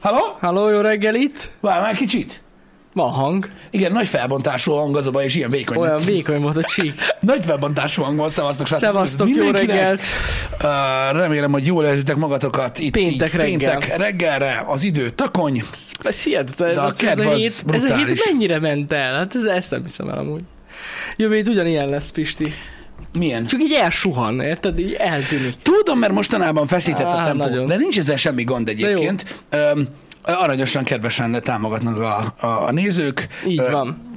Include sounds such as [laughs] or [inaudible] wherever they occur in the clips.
Halló? Halló, jó reggelit! Várj már kicsit. Van hang. Igen, nagy felbontású hang az a baj, és ilyen vékony. Olyan vékony volt a [laughs] csík. Nagy felbontású hang van, szevasztok. Szevasztok, jó reggelt! Uh, remélem, hogy jól érzitek magatokat itt Péntek így, reggel. Péntek reggelre, az idő takony. Hihetetlen. De a Ez, a hét, ez a hét mennyire ment el? Hát ez, ezt nem hiszem el amúgy. Jövő hét ugyanilyen lesz, Pisti. Milyen? Csak így elsuhan, érted? Így eltűnik. Tudom, mert mostanában feszített a Á, tempó, nagyon. de nincs ezzel semmi gond egyébként. Um, aranyosan, kedvesen támogatnak a, a, a nézők. Így van.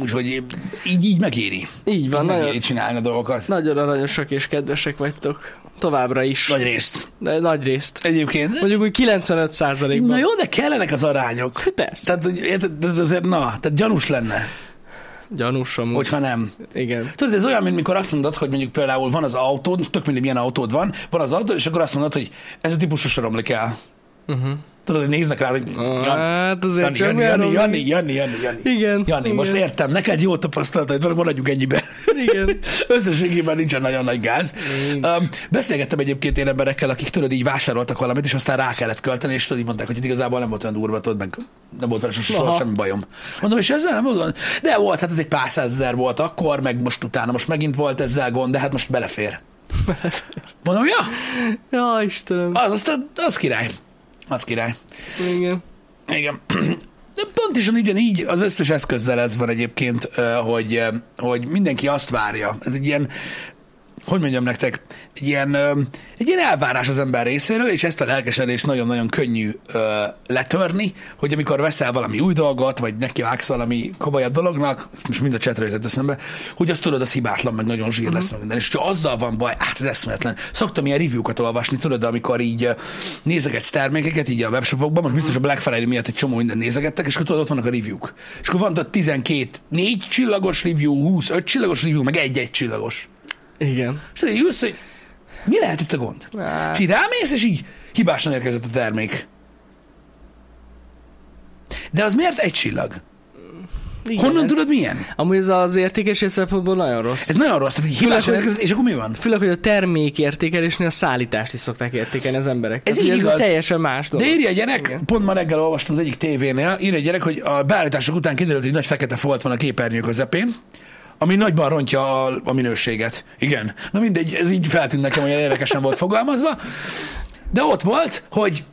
Úgyhogy így, így megéri. Így van. megéri Nagyon, csinálni a dolgokat. nagyon aranyosak és kedvesek vagytok. Továbbra is. Nagy részt. De nagy részt. Egyébként. Mondjuk úgy 95 százalékban. Na jó, de kellenek az arányok. Persze. Tehát, de azért, na, tehát gyanús lenne, Gyanús amúgy. hogyha nem. Igen. Tudod, ez olyan, mint mikor azt mondod, hogy mondjuk például van az autód, most tök mindegy, milyen autód van, van az autód, és akkor azt mondod, hogy ez a típus sosem romlik el. Uh-huh. Tudod, hogy néznek rá, hogy Jani, Hát azért Jani, Jani, Jani. Jani, Jani, Jani, Jani. Igen. Jani, igen. most értem, neked jó tapasztalataid van, maradjunk ennyibe. Igen. [laughs] Összességében nincsen nagyon nagy gáz. Nincs. Um, beszélgettem egyébként én emberekkel, akik tudod, így vásároltak valamit, és aztán rá kellett költeni, és tudod, így mondták, hogy itt igazából nem volt olyan durva, tudod, meg nem volt vele soha semmi bajom. Mondom, és ezzel nem volt? De volt, hát ez egy pár százezer volt akkor, meg most utána, most megint volt ezzel gond, de hát most belefér. Mondom, ja, Ja, Istenem. az, az, az király. Az király. Igen. Igen. De pontosan ugyanígy az összes eszközzel ez van egyébként, hogy, hogy mindenki azt várja. Ez egy ilyen, hogy mondjam nektek, egy ilyen, egy ilyen elvárás az ember részéről, és ezt a lelkesedést nagyon-nagyon könnyű ö, letörni, hogy amikor veszel valami új dolgot, vagy neki vágsz valami komolyabb dolognak, ezt most mind a csetre jutott eszembe, hogy azt tudod, az hibátlan, meg nagyon zsír lesz, meg minden. És ha azzal van baj, hát ez eszméletlen. Szoktam ilyen review-kat olvasni, tudod, amikor így nézegetsz termékeket, így a webshopokban, most biztos a Black Friday miatt egy csomó minden nézegettek, és akkor tudod, ott vannak a review-k. És akkor van ott 12 4 csillagos review, 20 5 csillagos review, meg egy egy csillagos. Igen. És így ülsz, hogy mi lehet itt a gond? Á. És így rámész, és így hibásan érkezett a termék. De az miért egy csillag? Igen, Honnan ez, tudod milyen? Amúgy ez az értékesés szempontból nagyon rossz. Ez nagyon rossz, tehát hibásan Főleg, érkezett, és akkor mi van? Főleg, hogy a termék értékelésnél a szállítást is szokták értékelni az emberek. Ez Tehát, így igaz. Ez teljesen más dolog. De írja a gyerek, Igen. pont ma reggel olvastam az egyik tévénél, írja a gyerek, hogy a beállítások után kiderült, hogy nagy fekete folt van a képernyő közepén, ami nagyban rontja a, a minőséget. Igen. Na mindegy, ez így feltűnt nekem, hogy érdekesen volt fogalmazva. De ott volt, hogy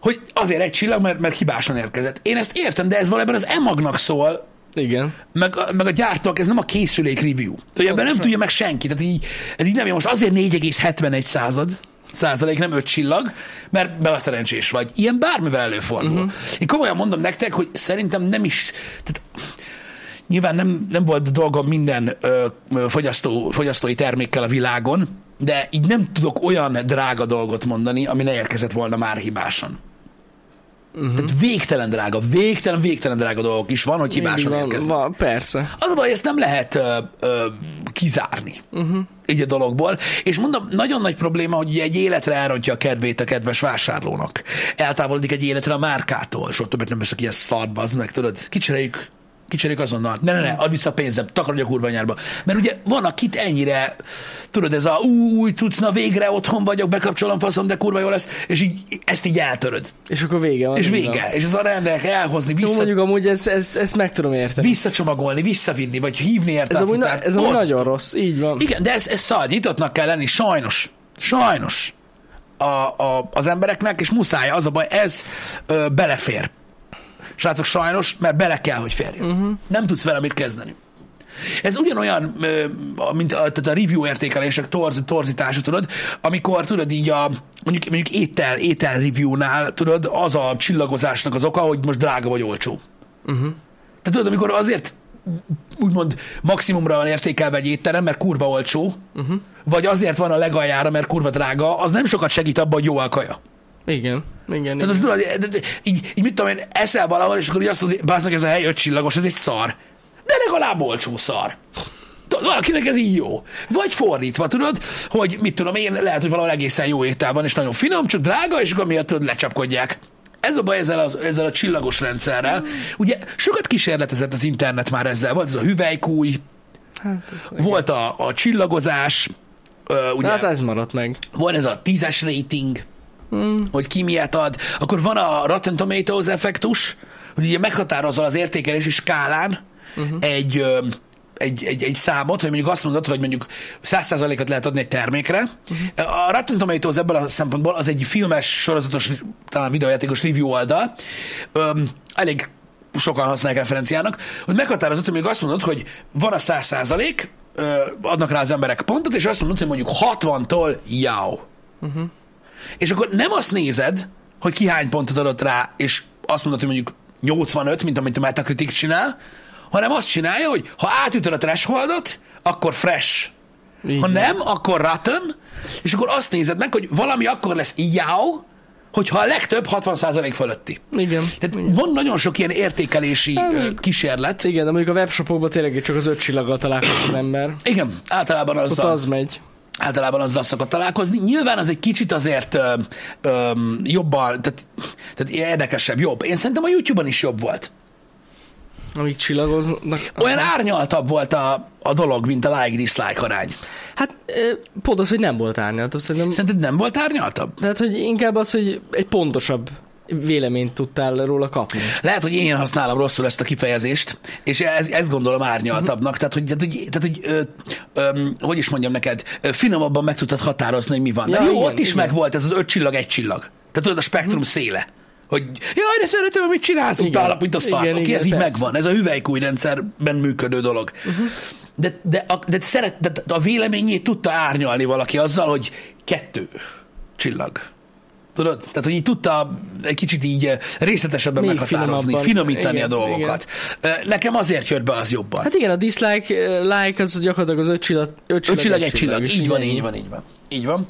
hogy azért egy csillag, mert, mert hibásan érkezett. Én ezt értem, de ez valójában az emagnak szól, Igen. meg, a- meg a gyártók, ez nem a készülék review. Hogy ebben nem tudja meg senki. Tehát így, ez így nem jó. Most azért 4,71 század, százalék, nem öt csillag, mert beleszerencsés vagy. Ilyen bármivel előfordul. Uh-huh. Én komolyan mondom nektek, hogy szerintem nem is, tehát nyilván nem, nem volt dolgom minden ö, fogyasztó, fogyasztói termékkel a világon, de így nem tudok olyan drága dolgot mondani, ami ne érkezett volna már hibásan. Uh-huh. Tehát végtelen drága, végtelen, végtelen drága dolgok is van, hogy hibásan Mindig érkeznek. van, van, persze. Az a baj, ezt nem lehet ö, ö, kizárni uh-huh. így a dologból. És mondom, nagyon nagy probléma, hogy egy életre elrontja a kedvét a kedves vásárlónak. Eltávolodik egy életre a márkától, és ott többet nem veszek ilyen szart, meg, tudod? Kicseréljük Kicseréljük azonnal. Ne, ne, ne, add vissza a pénzem, takarodj a kurva nyárba. Mert ugye van, akit ennyire, tudod, ez a ú, új cucc, na végre otthon vagyok, bekapcsolom, faszom, de kurva jó lesz, és így ezt így eltöröd. És akkor vége van. És vége. van. És az a rendelek elhozni, Jó, vissza, mondjuk amúgy ezt, ezt, ezt meg tudom érteni. visszacsomagolni, visszavinni, vagy hívni érte Ez a na, futárt. ez amúgy nagyon rossz, így van. Igen, de ez, ez szar, nyitottnak kell lenni, sajnos. Sajnos. A, a, az embereknek, és muszáj, az a baj, ez ö, belefér. Srácok, sajnos, mert bele kell, hogy férjön. Uh-huh. Nem tudsz vele mit kezdeni. Ez ugyanolyan, mint a, tehát a review értékelések torz, torzítása, tudod, amikor tudod így a, mondjuk, mondjuk étel, étel reviewnál, tudod, az a csillagozásnak az oka, hogy most drága vagy olcsó. Uh-huh. Tehát tudod, amikor azért úgymond maximumra van értékelve egy étterem, mert kurva olcsó, uh-huh. vagy azért van a legaljára, mert kurva drága, az nem sokat segít abban, hogy jó a kaja. Igen, igen, Tehát igen. tudod, így, így mit tudom én, eszel valahol, és akkor így azt mondod, hogy ez a hely öt csillagos, ez egy szar. De legalább olcsó szar. Valakinek ez így jó. Vagy fordítva, tudod, hogy mit tudom én, lehet, hogy valahol egészen jó étel van, és nagyon finom, csak drága, és akkor miatt tudod, lecsapkodják. Ez a baj ezzel, az, ezzel a csillagos rendszerrel. Ugye sokat kísérletezett az internet már ezzel. Volt ez a hüvelykúj, Hát, ez volt a, a csillagozás, ö, ugye, De hát ez maradt meg. van ez a tízes rating, Hogy ki miért ad. Akkor van a Rotten Tomatoes effektus, hogy ugye meghatározza az értékelési skálán uh-huh. egy, egy, egy, egy számot, hogy mondjuk azt mondod, hogy mondjuk 100%-ot lehet adni egy termékre. Uh-huh. A Rotten Tomatoes ebből a szempontból az egy filmes, sorozatos, talán videójátékos review oldal. Öm, elég sokan használják referenciának, hogy meghatározott, hogy mondjuk azt mondod, hogy van a 100%, ö, adnak rá az emberek pontot, és azt mondod, hogy mondjuk 60-tól jau. Uh-huh. És akkor nem azt nézed, hogy ki hány pontot adott rá, és azt mondod, hogy mondjuk 85, mint amit a Metacritic csinál, hanem azt csinálja, hogy ha átütöd a thresholdot, akkor fresh. Így Ha nem, akkor rotten, és akkor azt nézed meg, hogy valami akkor lesz jau, hogyha a legtöbb 60% fölötti. Igen. Tehát Igen. van nagyon sok ilyen értékelési Hát, még- kísérlet. Igen, de mondjuk a webshopokban tényleg csak az öt csillaggal találkozik az ember. Igen, általában Ott azzal, az megy. Általában azzal szokott találkozni. Nyilván az egy kicsit azért ö, ö, jobban, tehát, tehát érdekesebb, jobb. Én szerintem a YouTube-on is jobb volt. Amíg csillagoznak. Olyan árnyaltabb volt a, a dolog, mint a like-dislike arány. Hát pont az, hogy nem volt árnyaltabb. Szerintem, Szerinted nem volt árnyaltabb? tehát, hogy inkább az, hogy egy pontosabb véleményt tudtál róla kapni. Lehet, hogy én használom rosszul ezt a kifejezést, és ez, ezt gondolom árnyaltabbnak. Tehát, hogy, tehát, hogy, tehát, hogy ö, ö, hogy is mondjam neked, finomabban meg tudtad határozni, hogy mi van. Ja, jó, igen, ott is igen. megvolt ez az öt csillag, egy csillag. Tehát tudod, a spektrum széle. Hogy jaj, de szeretem, amit csinálsz, Igen. utálok, mint a szar. Igen, Oké, igen, ez így persze. megvan. Ez a hüvelykújrendszerben működő dolog. Uh-huh. De, de, a, de, szeret, de a véleményét tudta árnyalni valaki azzal, hogy kettő csillag. Tudod? Tehát, hogy így tudta egy kicsit így eh, részletesebben Még meghatározni, finomabban. finomítani Igen, a dolgokat. Igen. Nekem azért jött be az jobban. Hát igen, a dislike, ö, like az gyakorlatilag az öt csillag, öt csillag, Öt csillag, egy csillag. Így van, így van, így van. Így van.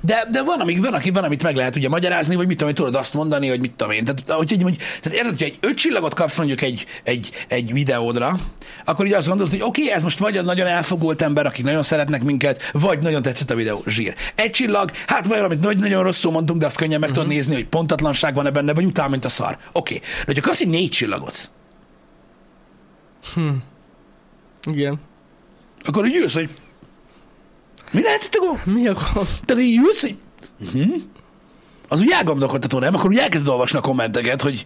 De, de van, amíg, van, aki, van, amit meg lehet ugye magyarázni, vagy mit tudom, én, tudod azt mondani, hogy mit tudom én. Tehát, hogy, hogy, tehát érted, hogy egy öt csillagot kapsz mondjuk egy, egy, egy videódra, akkor így azt gondolod, hogy oké, okay, ez most vagy a nagyon elfogult ember, akik nagyon szeretnek minket, vagy nagyon tetszett a videó. Zsír. Egy csillag, hát vagy valamit nagy, nagyon rosszul mondtunk, de azt könnyen meg tudod nézni, hogy pontatlanság van-e benne, vagy utál, mint a szar. Oké. Okay. De hogyha kapsz egy négy csillagot, Igen. akkor úgy ülsz, hogy mi lehet itt a gond? Mi a gond? Tehát így ülsz, hogy... Uh-huh. Az úgy elgondolkodtató, nem? Akkor úgy elkezded olvasni a kommenteket, hogy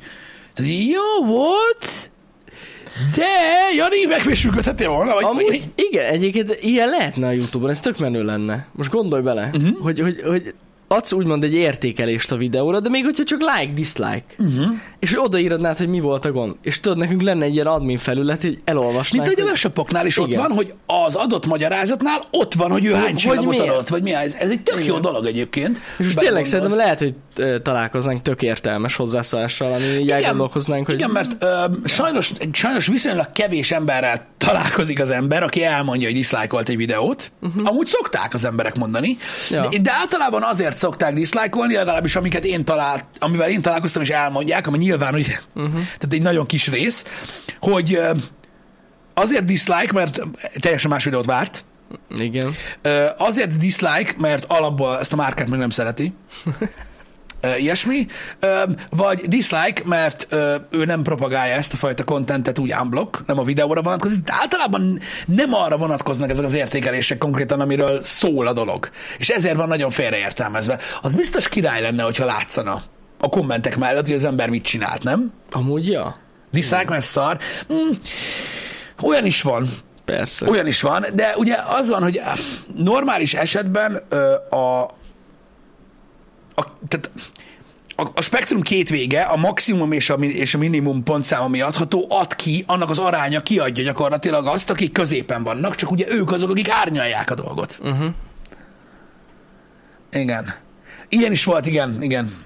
tehát így, jó volt, de Jani megfésülködhetél volna, vagy, Amúgy, vagy, igen, egyébként ilyen lehetne a Youtube-on, ez tök menő lenne. Most gondolj bele, Mhm. uh-huh. hogy, hogy, hogy adsz úgymond egy értékelést a videóra, de még hogyha csak like, dislike, uh-huh. és hogy odaíradnád, hogy mi volt a gond. És tudod, nekünk lenne egy ilyen admin felület, hogy elolvasnánk. Mint ahogy a hogy- webshopoknál is ott Igen. van, hogy az adott magyarázatnál ott van, hogy ő Hogy- hány hogy csillagot miért? adott, vagy mi ez. Ez egy tök jó Igen. dolog egyébként. És most tényleg szerintem lehet, hogy találkoznánk tök értelmes hozzászólással, ami így elgondolkoznánk, hogy Igen, mert ö, sajnos, sajnos viszonylag kevés emberrel találkozik az ember, aki elmondja, hogy diszlájkolt egy videót. Uh-huh. Amúgy szokták az emberek mondani. Ja. de, de általában azért szokták diszlájkolni, legalábbis amiket én talált, amivel én találkoztam, és elmondják, ami nyilván, Mhm. uh-huh. tehát egy nagyon kis rész, hogy azért dislike, mert teljesen más videót várt, igen. Azért dislike, mert alapból ezt a márkát meg nem szereti. [laughs] Ilyesmi. Vagy dislike, mert ő nem propagálja ezt a fajta kontentet úgy unblock, nem a videóra vonatkozik, de általában nem arra vonatkoznak ezek az értékelések konkrétan, amiről szól a dolog. És ezért van nagyon félreértelmezve. Az biztos király lenne, hogyha látszana a kommentek mellett, hogy az ember mit csinált, nem? Amúgy, ja. Dislike, mert szar. Mm, olyan is van. Persze. Olyan is van, de ugye az van, hogy normális esetben ö, a, a, tehát a, a spektrum két vége, a maximum és a, és a minimum pontszám, ami adható, ad ki, annak az aránya kiadja gyakorlatilag azt, akik középen vannak, csak ugye ők azok, akik árnyalják a dolgot. Uh-huh. Igen. Ilyen is volt, igen, igen.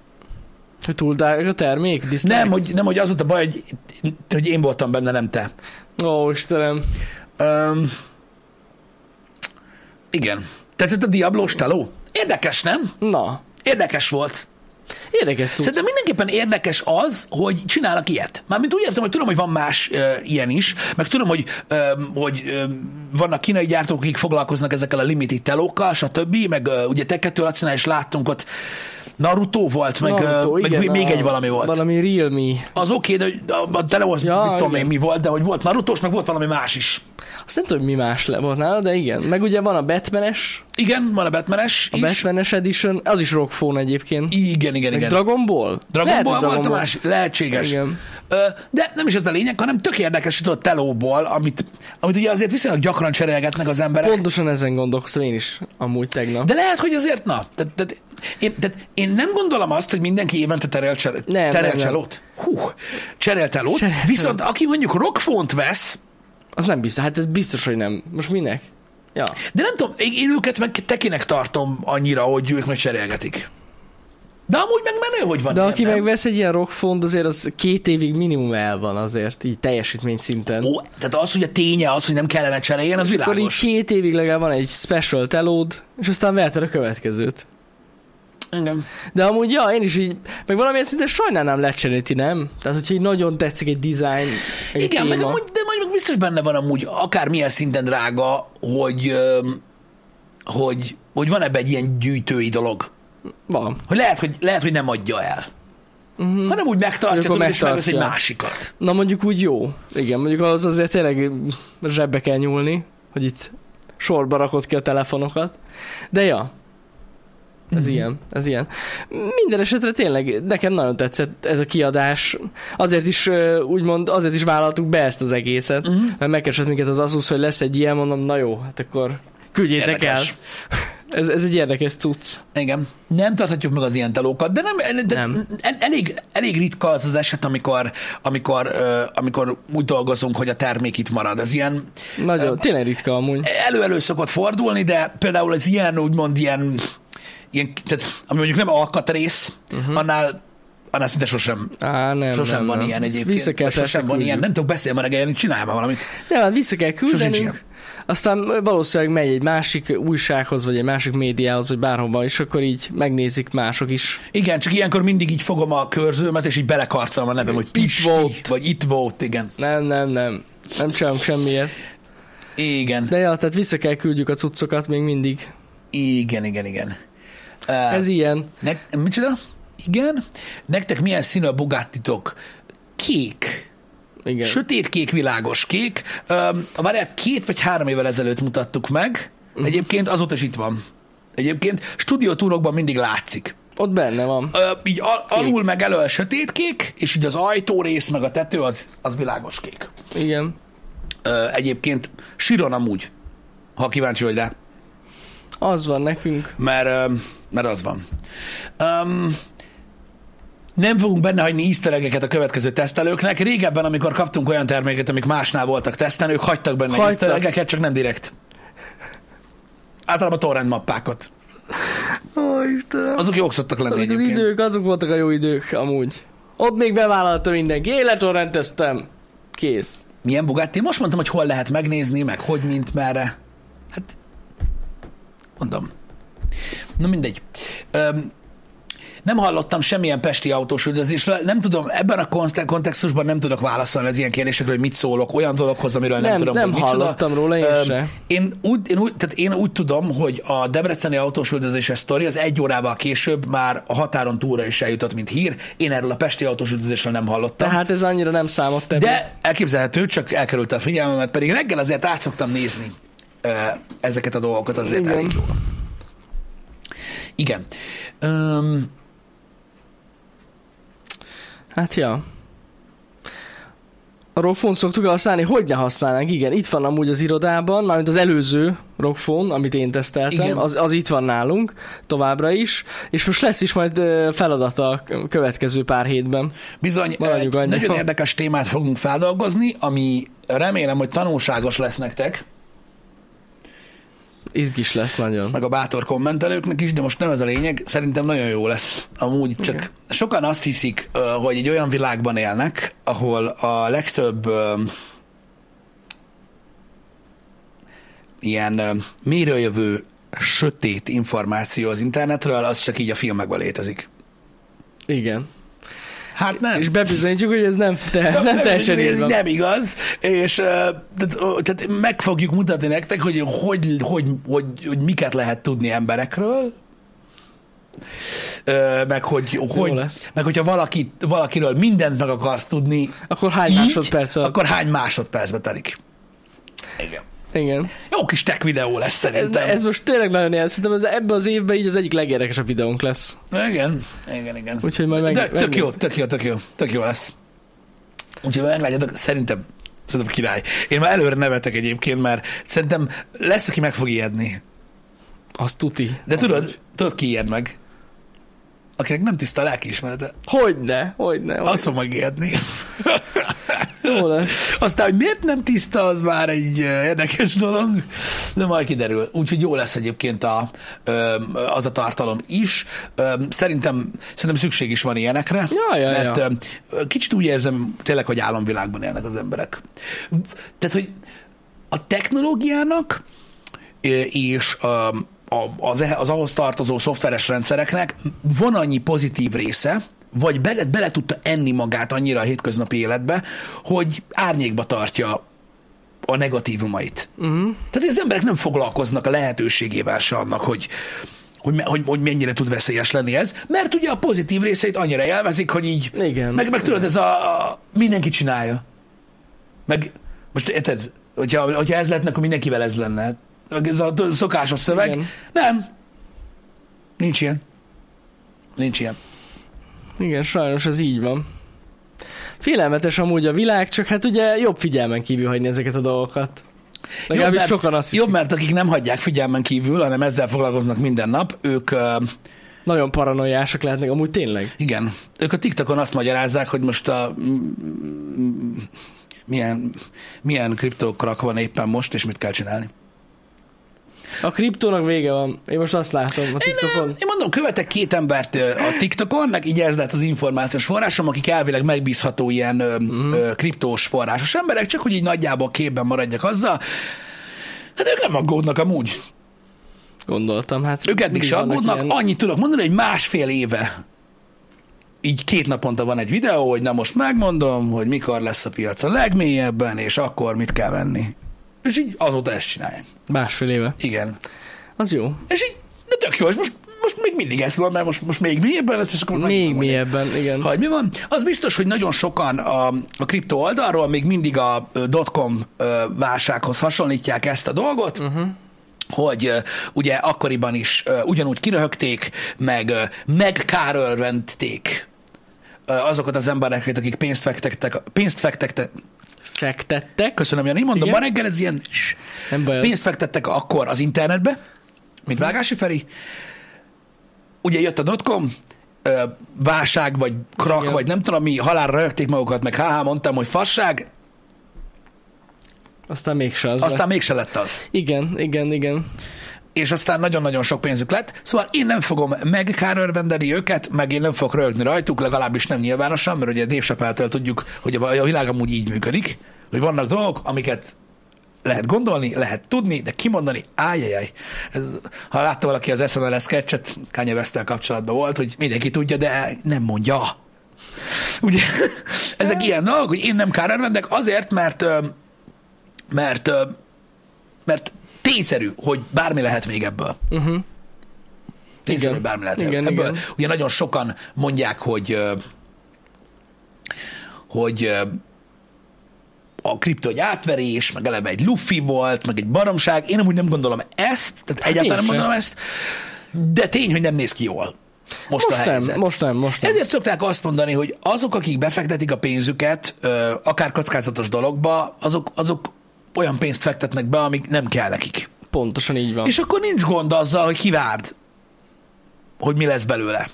Hogy túl drága a termék? Dislike? Nem, hogy, nem, hogy az volt a baj, hogy, hogy én voltam benne, nem te. Ó, Istenem. Um, igen. Tetszett a Diablo teló? Érdekes, nem? Na, Érdekes volt. érdekes szó. Szerintem mindenképpen érdekes az, hogy csinálnak ilyet. Mármint úgy értem, hogy tudom, hogy van más ö, ilyen is, meg tudom, hogy, ö, hogy ö, vannak kínai gyártók, akik foglalkoznak ezekkel a limited telókkal, stb. Meg ö, ugye te kettő Lacinál is láttunk ott Naruto volt, meg, Naruto, meg igen, még a- egy valami volt. Valami realme. Az oké, okay, de a, a telehoz Ja, ja, mit tudom én mi volt, de hogy volt Narutos, meg volt valami más is. Azt nem tudom, mi más le volt nála, de igen. Meg ugye van a Batmanes, Igen, van a Batmanes A is. Batman-es Edition, az is rockphone egyébként. Igen, igen, Meg igen. Dragon Ball? Dragon Lehet, Ball hogy volt Dragon a Ball. másik, lehetséges. Igen. Ö, De nem is ez a lényeg, hanem tök érdekes, hogy ott telóból, amit, amit ugye azért viszonylag gyakran cserélgetnek az emberek. Pontosan ezen gondolkozom én is, amúgy tegnap. De lehet, hogy azért, na, tehát, tehát, én, tehát én nem gondolom azt, hogy mindenki évente terel, csel, Nem, terel nem, nem. cselót. Hú. Cserel telót. Viszont aki mondjuk rockfont vesz, Az nem biztos, hát ez biztos, hogy nem. Most minek? Ja. de nem tudom, én őket meg tekinek tartom annyira, hogy ők meg cserélgetik. De amúgy meg menő, hogy van De ilyen, aki nem? megvesz egy ilyen rockfont, azért az két évig minimum el van azért, így teljesítmény szinten. Ó, tehát az, hogy a ténye az, hogy nem kellene cseréljen, az Akkor így világos. két évig legalább van egy special telód, és aztán veheted a következőt. Igen. De amúgy, ja, én is így, meg valamilyen szinten sajnálnám lecserélni, nem? Tehát, hogyha így nagyon tetszik egy design, meg egy Igen, meg téma. amúgy, de majd meg biztos benne van amúgy, akármilyen szinten drága, hogy, hogy, hogy van ebbe egy ilyen gyűjtői dolog. Van. Hogy lehet, hogy, lehet, hogy nem adja el. Uh-huh. Hanem úgy megtartja, Akkor tudod, és megvesz egy másikat. Na mondjuk úgy jó. Igen, mondjuk az azért tényleg zsebbe kell nyúlni, hogy itt sorba rakod ki a telefonokat. De ja, ez Mhm. ilyen, ez ilyen. Minden esetre tényleg nekem nagyon tetszett ez a kiadás. Azért is úgymond, azért is vállaltuk be ezt az egészet, Mhm. mert megkeresett minket az Asus, hogy lesz egy ilyen, mondom, na jó, hát akkor küldjétek Érdekes. el. Ez, ez egy érdekes cucc. Igen. Nem tarthatjuk meg az ilyen telókat, de, nem, de Nem. el- Elég, elég ritka az az eset, amikor, amikor, amikor úgy dolgozunk, hogy a termék itt marad. Ez ilyen Nagyon, Ö, tényleg ritka amúgy. elő-elő szokott fordulni, de például ez ilyen, úgymond ilyen, ilyen tehát, ami mondjuk nem alkatrész, uh-huh. annál, annál szinte sosem, Á, nem, sosem nem, van nem. ilyen egyébként. Vissza kell sosem persze van ilyen. küldjük. Nem tudok beszélni ma reggel, csinálj már valamit. Nem, hát vissza kell küldenünk, aztán valószínűleg megy egy másik újsághoz, vagy egy másik médiához, vagy bárhova, és akkor így megnézik mások is. Igen, csak ilyenkor mindig így fogom a körzőmet, és így belekarcolom a nevem, hogy Itt Pisti, volt. vagy itt volt, igen. Nem, nem, nem. Nem csinálunk semmiért. Igen, De ja, tehát vissza kell küldjük a cuccokat még mindig. igen, igen, igen. Uh, Ez ilyen. ne, micsoda? Igen. Nektek milyen színű a Bugattitok? Kék. Igen. Sötétkék, világos kék. Um, várjál, két vagy három évvel ezelőtt mutattuk meg. Mhm. Egyébként azóta is itt van. Egyébként stúdiótúrokban mindig látszik. Ott benne van. Ö, így al- alul meg elől sötétkék, és így az ajtó rész meg a tető az, az világos kék. Igen. Ö, egyébként síron amúgy, ha kíváncsi vagy rá, Az van nekünk. mert, mert az van. Um, nem fogunk benne hagyni easter a következő tesztelőknek. Régebben, amikor kaptunk olyan terméket, amik másnál voltak tesztelni, ők hagytak benne Hagytak. easter csak nem direkt. Általában torrent mappákat. Ó, Istenem. Azok jók szoktak lenni Azok az idők, azok voltak a jó idők, amúgy. Ott még bevállalta mindenki. Életorrendeztem. Kész. Milyen Bugatti? Most mondtam, hogy hol lehet megnézni, meg hogy, mint, merre. Hát, mondom. Na mindegy. Öm, nem hallottam semmilyen pesti autós üldözésről, nem tudom, ebben a konte- kontextusban nem tudok válaszolni az ilyen kérdésekre, hogy mit szólok olyan dologhoz, amiről nem, Nem- tudom, nem hogy micsoda. hallottam róla, én se. Én úgy, én, úgy, tehát én úgy tudom, hogy a debreceni autós üldözéses sztori az egy órával később már a határon túlra is eljutott, mint hír. Én erről a pesti autós üldözésről nem hallottam. Tehát ez annyira nem számodt ebben. De elképzelhető, csak elkerült a figyelmemet, pedig reggel azért át szoktam nézni ezeket a dolgokat azért Igen. elég jól. Igen. Um, Hát ja. A rockfont szoktuk használni, hogy ne használnánk, igen, itt van amúgy az irodában, mármint az előző rockfon, amit én teszteltem, Igen. az, az itt van nálunk továbbra is, és most lesz is majd feladata a következő pár hétben. bizony, Maradjunk egy nagyon érdekes témát fogunk feldolgozni, ami remélem, hogy tanulságos lesz nektek, Izgis lesz nagyon. meg a bátor kommentelőknek is, de most nem ez a lényeg. Szerintem nagyon jó lesz. Amúgy csak Igen. sokan azt hiszik, hogy egy olyan világban élnek, ahol a legtöbb ilyen mérőjövő sötét információ az internetről, az csak így a filmekben létezik. Igen. Hát nem. És bebizonyítjuk, hogy ez nem, te, nem teljesen ez így van. nem igaz, és tehát, tehát meg fogjuk mutatni nektek, hogy hogy, hogy, hogy, hogy miket lehet tudni emberekről, meg hogy, hogy lesz. meg hogyha valaki, valakiről mindent meg akarsz tudni, Akkor hány így, másodperc alatt? akkor hány másodpercbe telik. Igen. Igen. Jó kis tech videó lesz Ez, szerintem. ez most tényleg nagyon ilyen. Szerintem ez, ebben az évben így az egyik legérdekesebb videónk lesz. Igen, igen, igen. Úgyhogy majd meg, De tök megnézzük. jó, tök jó, tök jó, tök jó lesz. Úgyhogy meglátjátok, szerintem, szerintem király. Én már előre nevetek egyébként, mert szerintem lesz, aki meg fog ijedni. Az tuti. De tudod, tudod ki ijed meg? Akinek nem tiszta a lelkiismerete, Hogyne, hogyne. hogyne. az fog megijedni. [laughs] Jó lesz. Aztán, hogy miért nem tiszta, az már egy érdekes dolog, de majd kiderül. Úgyhogy jó lesz egyébként a, az a tartalom is. Szerintem, szerintem szükség is van ilyenekre, Ja, ja, mert ja. kicsit úgy érzem tényleg, hogy álomvilágban élnek az emberek. Tehát, hogy a technológiának és az, az ahhoz tartozó szoftveres rendszereknek van annyi pozitív része, vagy bele, bele tudta enni magát annyira a hétköznapi életbe, hogy árnyékba tartja a negatívumait. Uh-huh. Tehát az emberek nem foglalkoznak a lehetőségével se annak, hogy, hogy, hogy, hogy mennyire tud veszélyes lenni ez, mert ugye a pozitív részeit annyira élvezik, hogy így, Igen. meg, meg tudod, ez a, a mindenki csinálja. Meg most érted, hogyha, hogyha ez lehetne, akkor mindenkivel ez lenne. Ez a szokásos szöveg. Igen. Nem. Nincs ilyen. Nincs ilyen. Igen, sajnos ez így van. Félelmetes amúgy a világ, csak hát ugye jobb figyelmen kívül hagyni ezeket a dolgokat. Legalábbis mert- sokan azt Jobb, hiszik. mert akik nem hagyják figyelmen kívül, hanem ezzel foglalkoznak minden nap, ők uh, Nagyon paranoiásak lehetnek, amúgy tényleg. Igen. Ők a TikTokon azt magyarázzák, hogy most a milyen, milyen kriptókrak van éppen most, és mit kell csinálni. A kriptónak vége van. Én most azt látom a TikTokon. Én mondom, követek két embert ö, a TikTokon, meg így ez lett az információs forrásom, akik elvileg megbízható ilyen ö, Mhm. ö, kriptós forrásos emberek, csak hogy így nagyjából képben maradjak azzal. Hát ők nem aggódnak amúgy. Gondoltam, hát... Ők eddig se aggódnak. ilyen- Annyit tudok mondani, hogy másfél éve így két naponta van egy videó, hogy na most megmondom, hogy mikor lesz a piac a legmélyebben, és akkor mit kell venni. És így azóta ezt csinálják. Másfél éve. Igen. Az jó. És így, de tök jó, és most, most még mindig ez van, mert most, most még mélyebben lesz, és akkor Még mélyebben, igen. hogy mi van? Az biztos, hogy nagyon sokan a, a kriptó oldalról még mindig a dotcom válsághoz hasonlítják ezt a dolgot, uh-huh. hogy ö, ugye akkoriban is ö, ugyanúgy kiröhögték, meg ö, megkárölventék azokat az embereket, akik pénzt fektettek, pénzt fektettek, Fektettek. köszönöm, Jani, mondom, Igen. ma reggel ez ilyen, Nem baj. pénzt fektettek akkor az internetbe, mint Vágási Feri. Ugye jött a dotcom, válság, vagy krak, Igen. vagy nem tudom mi, halálra rögték magukat, meg haha, mondtam, hogy fasság, Aztán mégse az aztán lett. mégse lett az. Igen, igen, igen. És aztán nagyon-nagyon sok pénzük lett. Szóval én nem fogom megkárörvendeni őket, meg én nem fogok rögni rajtuk, legalábbis nem nyilvánosan, mert ugye Dave Chappelle-től tudjuk, hogy a világ amúgy így működik, hogy vannak dolgok, amiket lehet gondolni, lehet tudni, de kimondani, ájjajjaj. Ez, ha látta valaki az SNL sketchet, Kanye west kapcsolatban volt, hogy mindenki tudja, de nem mondja. Ugye, [laughs] ezek ilyen dolgok, hogy én nem kárörvendek azért, mert mert mert tényszerű, hogy bármi lehet még ebből. Uh-huh. Tényszerű, Igen. hogy bármi lehet Igen, ebből. igen. Ugye nagyon sokan mondják, hogy hogy a kripto egy átverés, meg eleve egy lufi volt, meg egy baromság. Én amúgy nem gondolom ezt, tehát egyáltalán nem Hát én sem. gondolom ezt, de tény, hogy nem néz ki jól. Most, Most a helyzet. nem, most nem, most nem. Ezért szokták azt mondani, hogy azok, akik befektetik a pénzüket, akár kockázatos dologba, azok, azok olyan pénzt fektetnek be, amik nem kell nekik. Pontosan így van. És akkor nincs gond azzal, hogy kivárd, hogy mi lesz belőle.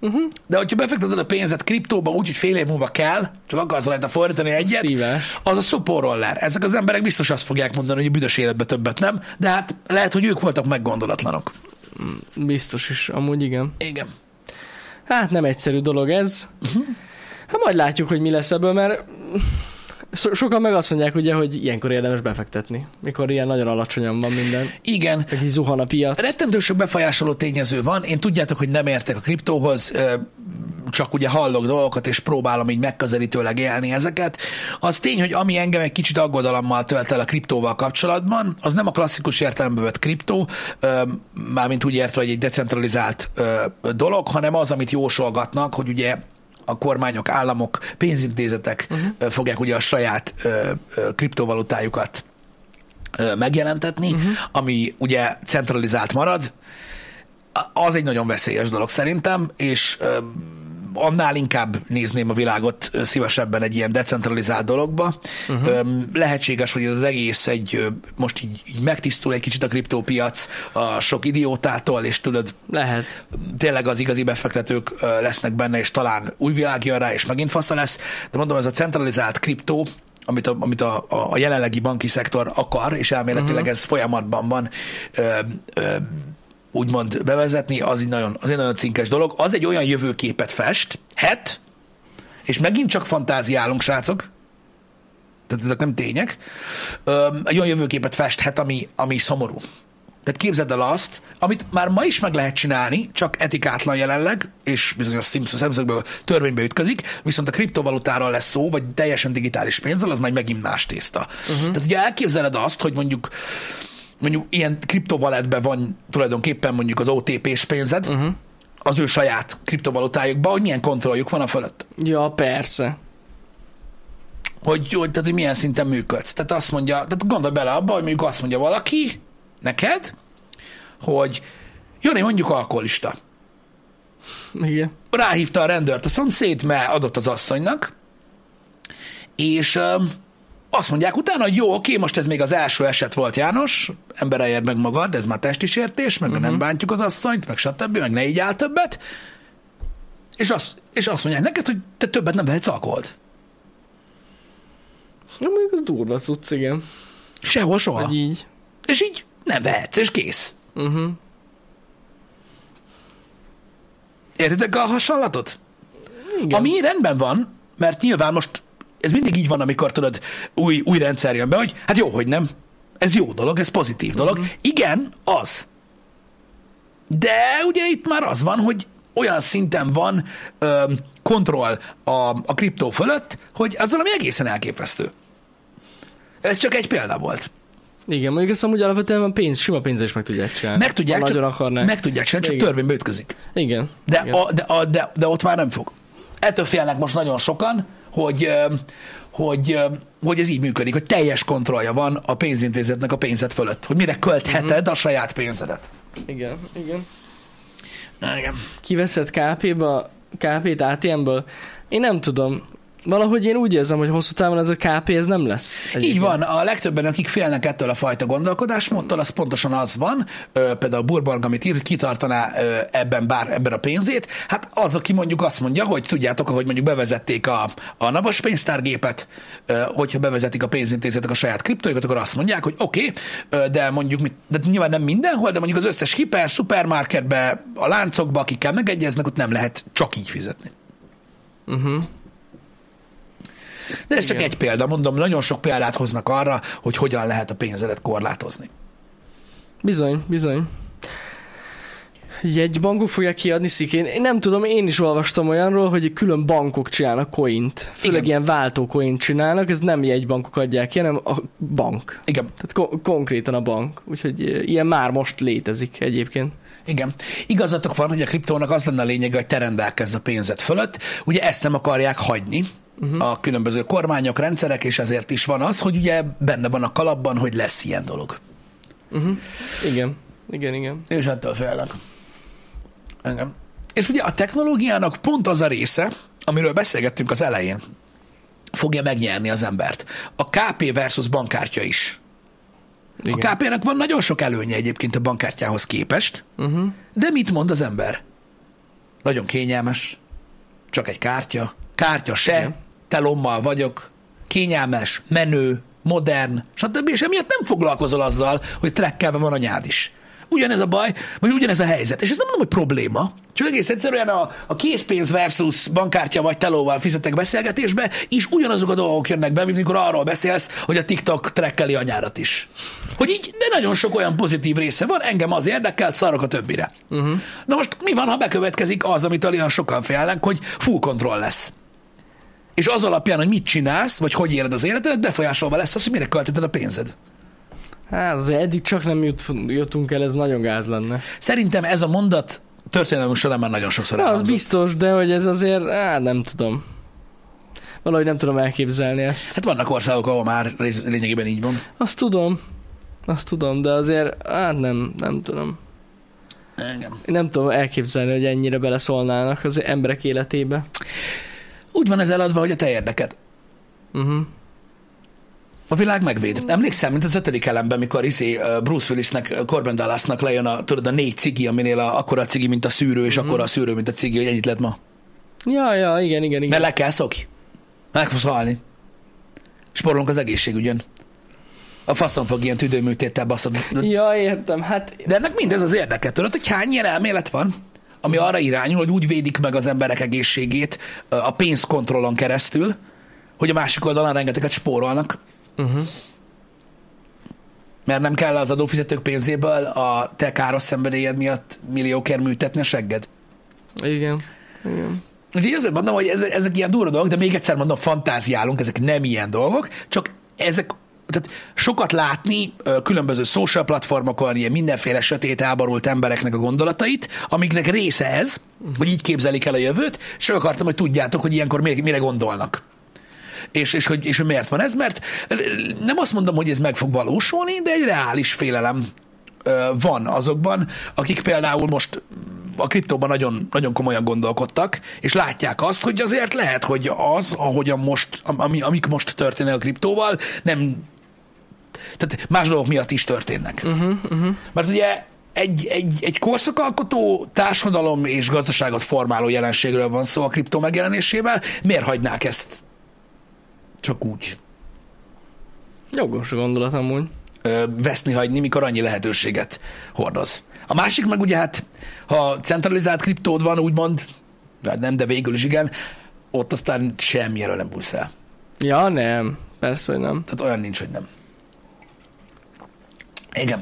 Uh-huh. De hogyha befekteted a pénzet kriptóba úgy, hogy fél év múlva kell, csak akarsz rajta fordítani egyet, Szívás. az a szopóroller. Ezek az emberek biztos azt fogják mondani, hogy a büdös életbe többet nem, de hát lehet, hogy ők voltak meggondolatlanok. Biztos is, amúgy igen. Igen. Hát nem egyszerű dolog ez. Mhm. Hát majd látjuk, hogy mi lesz ebből, mert so- sokan meg azt mondják ugye, hogy ilyenkor érdemes befektetni. Mikor ilyen nagyon alacsonyan van minden. Igen. Meg így zuhan a piac. Rettentő sok befolyásoló tényező van. Én tudjátok, hogy nem értek a kriptóhoz, csak ugye hallok dolgokat, és próbálom így megközelítőleg élni ezeket. Az tény, hogy ami engem egy kicsit aggodalommal tölt el a kriptóval kapcsolatban, az nem a klasszikus értelemben vett kriptó, mármint úgy értve, hogy egy decentralizált dolog, hanem az, amit jósolgatnak, hogy ugye a kormányok, államok, pénzintézetek uh-huh. fogják ugye a saját ö, ö, kriptovalutájukat ö, megjelentetni, uh-huh. ami ugye centralizált marad, az egy nagyon veszélyes dolog szerintem, és ö, annál inkább nézném a világot szívesebben egy ilyen decentralizált dologba. Uh-huh. Lehetséges, hogy ez az egész egy, most így, így megtisztul egy kicsit a kriptópiac a sok idiótától, és tudod, Lehet. tényleg az igazi befektetők lesznek benne, és talán új világ jön rá, és megint fasza lesz. De mondom, ez a centralizált kriptó, amit a, amit a, a jelenlegi banki szektor akar, és elméletileg uh-huh. ez folyamatban van, ö, ö, úgymond bevezetni, az egy, nagyon, az egy nagyon cinkes dolog. Az egy olyan jövőképet fest, het, és megint csak fantáziálunk, srácok, tehát ezek nem tények, egy olyan jövőképet festhet, ami, ami szomorú. Tehát képzeld el azt, amit már ma is meg lehet csinálni, csak etikátlan jelenleg, és bizonyos szemszögből törvénybe ütközik, viszont a kriptovalutáról lesz szó, vagy teljesen digitális pénzzel, az majd megint más tészta. Uh-huh. Tehát ugye elképzeled azt, hogy mondjuk mondjuk ilyen kriptovaletben van tulajdonképpen mondjuk az OTP-s pénzed, uh-huh. az ő saját kriptovalutájukban, hogy milyen kontrolljuk van a fölött. Ja, persze. Hogy, hogy, tehát, hogy milyen szinten működsz. Tehát azt mondja, tehát gondolj bele abba, hogy mondjuk azt mondja valaki neked, hogy Jani mondjuk alkoholista. Igen. Ráhívta a rendőrt a szomszéd, mert adott az asszonynak, és azt mondják utána, hogy jó, oké, most ez még az első eset volt, János, embereljed meg magad, ez már testi sértés, meg uh-huh. nem bántjuk az asszonyt, meg stb., meg ne így áll többet, és azt, és azt mondják neked, hogy te többet nem vehetsz alkoholt. Ja, mondjuk az durva cucc, igen. Sehol soha. Hogy így. És így nem vehetsz, és kész. Uh-huh. Értitek a hasonlatot? Igen. Ami rendben van, mert nyilván most ez mindig így van, amikor tudod, új, új rendszer jön be, hogy hát jó, hogy nem. Ez jó dolog, ez pozitív dolog. Mhm. Uh-huh. Igen, az. De ugye itt már az van, hogy olyan szinten van ö, kontroll a, a kriptó fölött, hogy az valami egészen elképesztő. Ez csak egy példa volt. Igen, mondjuk ezt amúgy alapvetően a pénz, sima pénzzel is meg tudják csinálni. Meg tudják, csak, akarnák. meg tudják csinálni, csak Igen. törvénybe ütközik. Igen. De, Igen. a, de, a, de, de ott már nem fog. Ettől félnek most nagyon sokan, hogy, hogy, hogy ez így működik, hogy teljes kontrollja van a pénzintézetnek a pénzed fölött, hogy mire költheted uh-huh. a saját pénzedet. Igen, igen. Na, igen. Kiveszed KP-ba, KP-t ATM-ből? Én nem tudom. Valahogy én úgy érzem, hogy hosszú távon ez a KP ez nem lesz. Így Egyébként. van, a legtöbben, akik félnek ettől a fajta gondolkodásmódtól, az pontosan az van, ö, például Burbarg, amit ír, kitartaná ö, ebben bár ebben a pénzét, hát az, aki mondjuk azt mondja, hogy tudjátok, hogy mondjuk bevezették a, a navas pénztárgépet, ö, hogyha bevezetik a pénzintézetek a saját kriptóikat, akkor azt mondják, hogy oké, okay, de mondjuk, de nyilván nem mindenhol, de mondjuk az összes hiper, szupermarketbe, a láncokba, akikkel megegyeznek, ott nem lehet csak így fizetni. Uh-huh. De ez csak Igen. egy példa, mondom, nagyon sok példát hoznak arra, hogy hogyan lehet a pénzedet korlátozni. Bizony, bizony. Jegybankok fogják kiadni szikén. Én nem tudom, én is olvastam olyanról, hogy külön bankok csinálnak coint. Főleg Igen. ilyen váltó coint csinálnak, ez nem jegybankok adják ki, hanem a bank. Igen, Tehát ko- konkrétan a bank. Úgyhogy eh, ilyen már most létezik egyébként. igen. Igazatok van, hogy a kriptónak az lenne a lényege, hogy te rendelkezz a pénzed fölött. Ugye ezt nem akarják hagyni uh-huh. a különböző kormányok, rendszerek, és ezért is van az, hogy ugye benne van a kalapban, hogy lesz ilyen dolog. Uh-huh. Igen, igen, igen. És ettől félnek. Engem. És ugye a technológiának pont az a része, amiről beszélgettünk az elején, fogja megnyerni az embert. A KP versus bankkártya is. igen. A KP-nek van nagyon sok előnye egyébként a bankkártyához képest, Uh-huh. de mit mond az ember? Nagyon kényelmes, csak egy kártya, kártya se, Igen. Telommal vagyok, kényelmes, menő, modern, stb. És emiatt nem foglalkozol azzal, hogy trekkelve van a nyád is. Ugyanez a baj, vagy ugyanez a helyzet. És ez nem mondom, hogy probléma, csak egész egyszerűen a, a készpénz versus bankkártya vagy telóval fizetek beszélgetésbe, és ugyanazok a dolgok jönnek be, mint mikor arról beszélsz, hogy a TikTok trekkeli a nyárat is. Hogy így, de nagyon sok olyan pozitív része van, engem az érdekelt, szarok a többire. Uh-huh. Na most mi van, ha bekövetkezik az, amitől olyan sokan félnek, hogy full kontroll lesz? És az alapján, hogy mit csinálsz, vagy hogy éled az életedet, befolyásolva lesz az, hogy mire költötted a pénzed. Hát azért eddig csak nem jut, jutunk el, ez nagyon gáz lenne. Szerintem ez a mondat történelmünk során már nagyon sokszor Na, az elhangzott. biztos, de hogy ez azért, á, nem tudom. Valahogy nem tudom elképzelni ezt. Hát vannak országok, ahol már lényegében így van. Azt tudom. Azt tudom, de azért, hát nem, nem tudom. Igen. Én nem tudom elképzelni, hogy ennyire beleszólnának az emberek életébe. Úgy van ez eladva, hogy a te érdeked. Uh-huh. A világ megvéd. Emlékszem, mint az ötödik elemben, mikor izé, Bruce Willisnek, Corbin Dallasnak lejön a, tudod, a négy cigi, aminél a, akkora cigi, mint a szűrő, és Mhm. akkora a szűrő, mint a cigi, hogy ennyit lett ma. Ja, ja, igen, igen, igen. Mert le kell szokj. Meg fogsz halni. Sporolunk az egészségügyön. A faszon fog ilyen tüdőműtéttel baszod. Ja, értem, hát De ennek mindez az érdeke, tudod, hogy hány ilyen elmélet van, ami arra irányul, hogy úgy védik meg az emberek egészségét a pénzkontrollon keresztül, hogy a másik oldalon rengeteget spórolnak, uh-huh. mert nem kell az adófizetők pénzéből a te káros szenvedélyed miatt milliókért műtetni a segged. igen. igen. Úgyhogy azért mondom, hogy ezek, ezek ilyen durva dolgok, de még egyszer mondom, fantáziálunk, ezek nem ilyen dolgok, csak ezek, tehát sokat látni különböző social platformokon, ilyen mindenféle sötét elbarult embereknek a gondolatait, amiknek része ez, hogy így képzelik el a jövőt, és akartam, hogy tudjátok, hogy ilyenkor mire, mire gondolnak. És, és, hogy, és hogy miért van ez, mert nem azt mondom, hogy ez meg fog valósulni, de egy reális félelem van azokban, akik például most a kriptóban nagyon, nagyon komolyan gondolkodtak, és látják azt, hogy azért lehet, hogy az, ahogyan most, ami, amik most történnek a kriptóval, nem tehát más dolgok miatt is történnek. Uh-huh, uh-huh. Mert ugye egy, egy, egy korszakalkotó társadalom és gazdaságot formáló jelenségről van szó a kriptó megjelenésével. Miért hagynák ezt csak úgy Jogos gondolat amúgy. ö, veszni hagyni, mikor annyi lehetőséget hordoz? A másik meg ugye hát, ha centralizált kriptód van, úgymond, hát nem, de végül is igen, ott aztán semmiről nem bújsz el. Ja, nem. Persze, hogy nem. Tehát olyan nincs, hogy nem. Igen.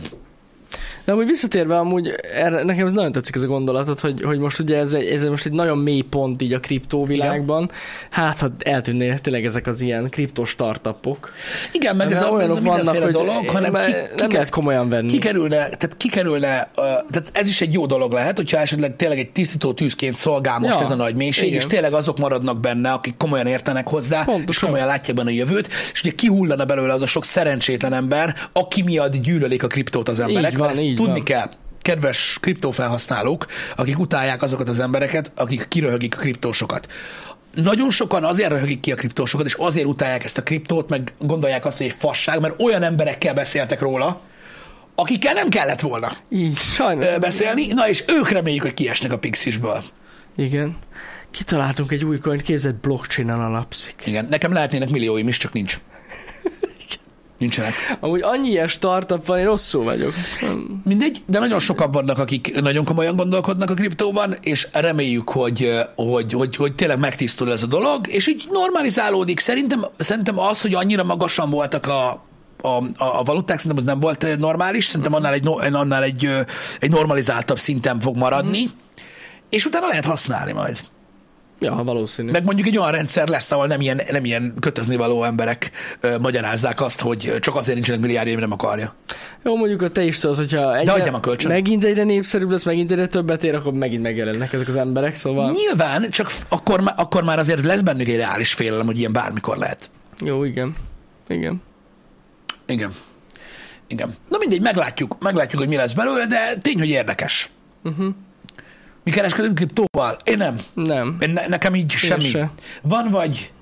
De amúgy visszatérve amúgy, erre, nekem ez nagyon tetszik ez a gondolatot, hogy, hogy most ugye ez, egy, ez most egy nagyon mély pont így a kriptóvilágban. Hát, ha eltűnnének tényleg ezek az ilyen kriptó startupok. Igen, meg ez a, ez a mindenféle dolog, hanem már ki, nem ki, lehet komolyan venni. kikerülne, tehát kikerülne, uh, tehát ez is egy jó dolog lehet, hogyha esetleg tényleg egy tisztító tűzként szolgál most Ja, ez a nagy mélység, igen. és tényleg azok maradnak benne, akik komolyan értenek hozzá, és Pontosan. komolyan látják benne a jövőt, és ugye kihullana belőle az a sok szerencsétlen ember, aki miatt gyűlölik a kriptót az emberek, Így van, mert ezt így tudni van. kell. Kedves kriptófelhasználók, akik utálják azokat az embereket, akik kiröhögik a kriptósokat. Nagyon sokan azért röhögik ki a kriptósokat, és azért utálják ezt a kriptót, meg gondolják azt, hogy egy fasság, mert olyan emberekkel beszéltek róla, akikkel nem kellett volna Így, sajnos. beszélni, na és ők reméljük, hogy kiesnek a Pixisből. Igen. Kitaláltunk egy új coin, képzett blockchain-en alapszik. Igen, nekem lehetnének millióim is, csak nincs. Nincsenek. Amúgy annyi ilyen startup van, én rosszul vagyok. Mindegy, de nagyon sokan vannak, akik nagyon komolyan gondolkodnak a kriptóban, és reméljük, hogy, hogy, hogy, hogy tényleg megtisztul ez a dolog, és így normalizálódik. Szerintem, szerintem az, hogy annyira magasan voltak a, a, a, a valuták, szerintem az nem volt normális, szerintem annál egy, annál egy, egy normalizáltabb szinten fog maradni, mm. és utána lehet használni majd. Ja, valószínű. Meg mondjuk egy olyan rendszer lesz, ahol nem ilyen, nem ilyen kötözni való emberek ö, magyarázzák azt, hogy csak azért nincsenek milliárdjaim, nem akarja. Jó, mondjuk a te is tudod, hogyha egyre, a kölcsön. megint egyre népszerűbb lesz, megint egyre többet ér, akkor megint megjelennek ezek az emberek, szóval Nyilván, csak akkor, má- akkor már azért lesz bennük egy reális félelem, hogy ilyen bármikor lehet. jó, igen. Igen. Igen. Igen. Na mindegy, meglátjuk, meglátjuk, hogy mi lesz belőle, de tény, hogy érdekes. Uh-huh. Mi kereskedünk kriptóval? Én nem. Nem. Én ne, nekem így semmi. se. Van vagy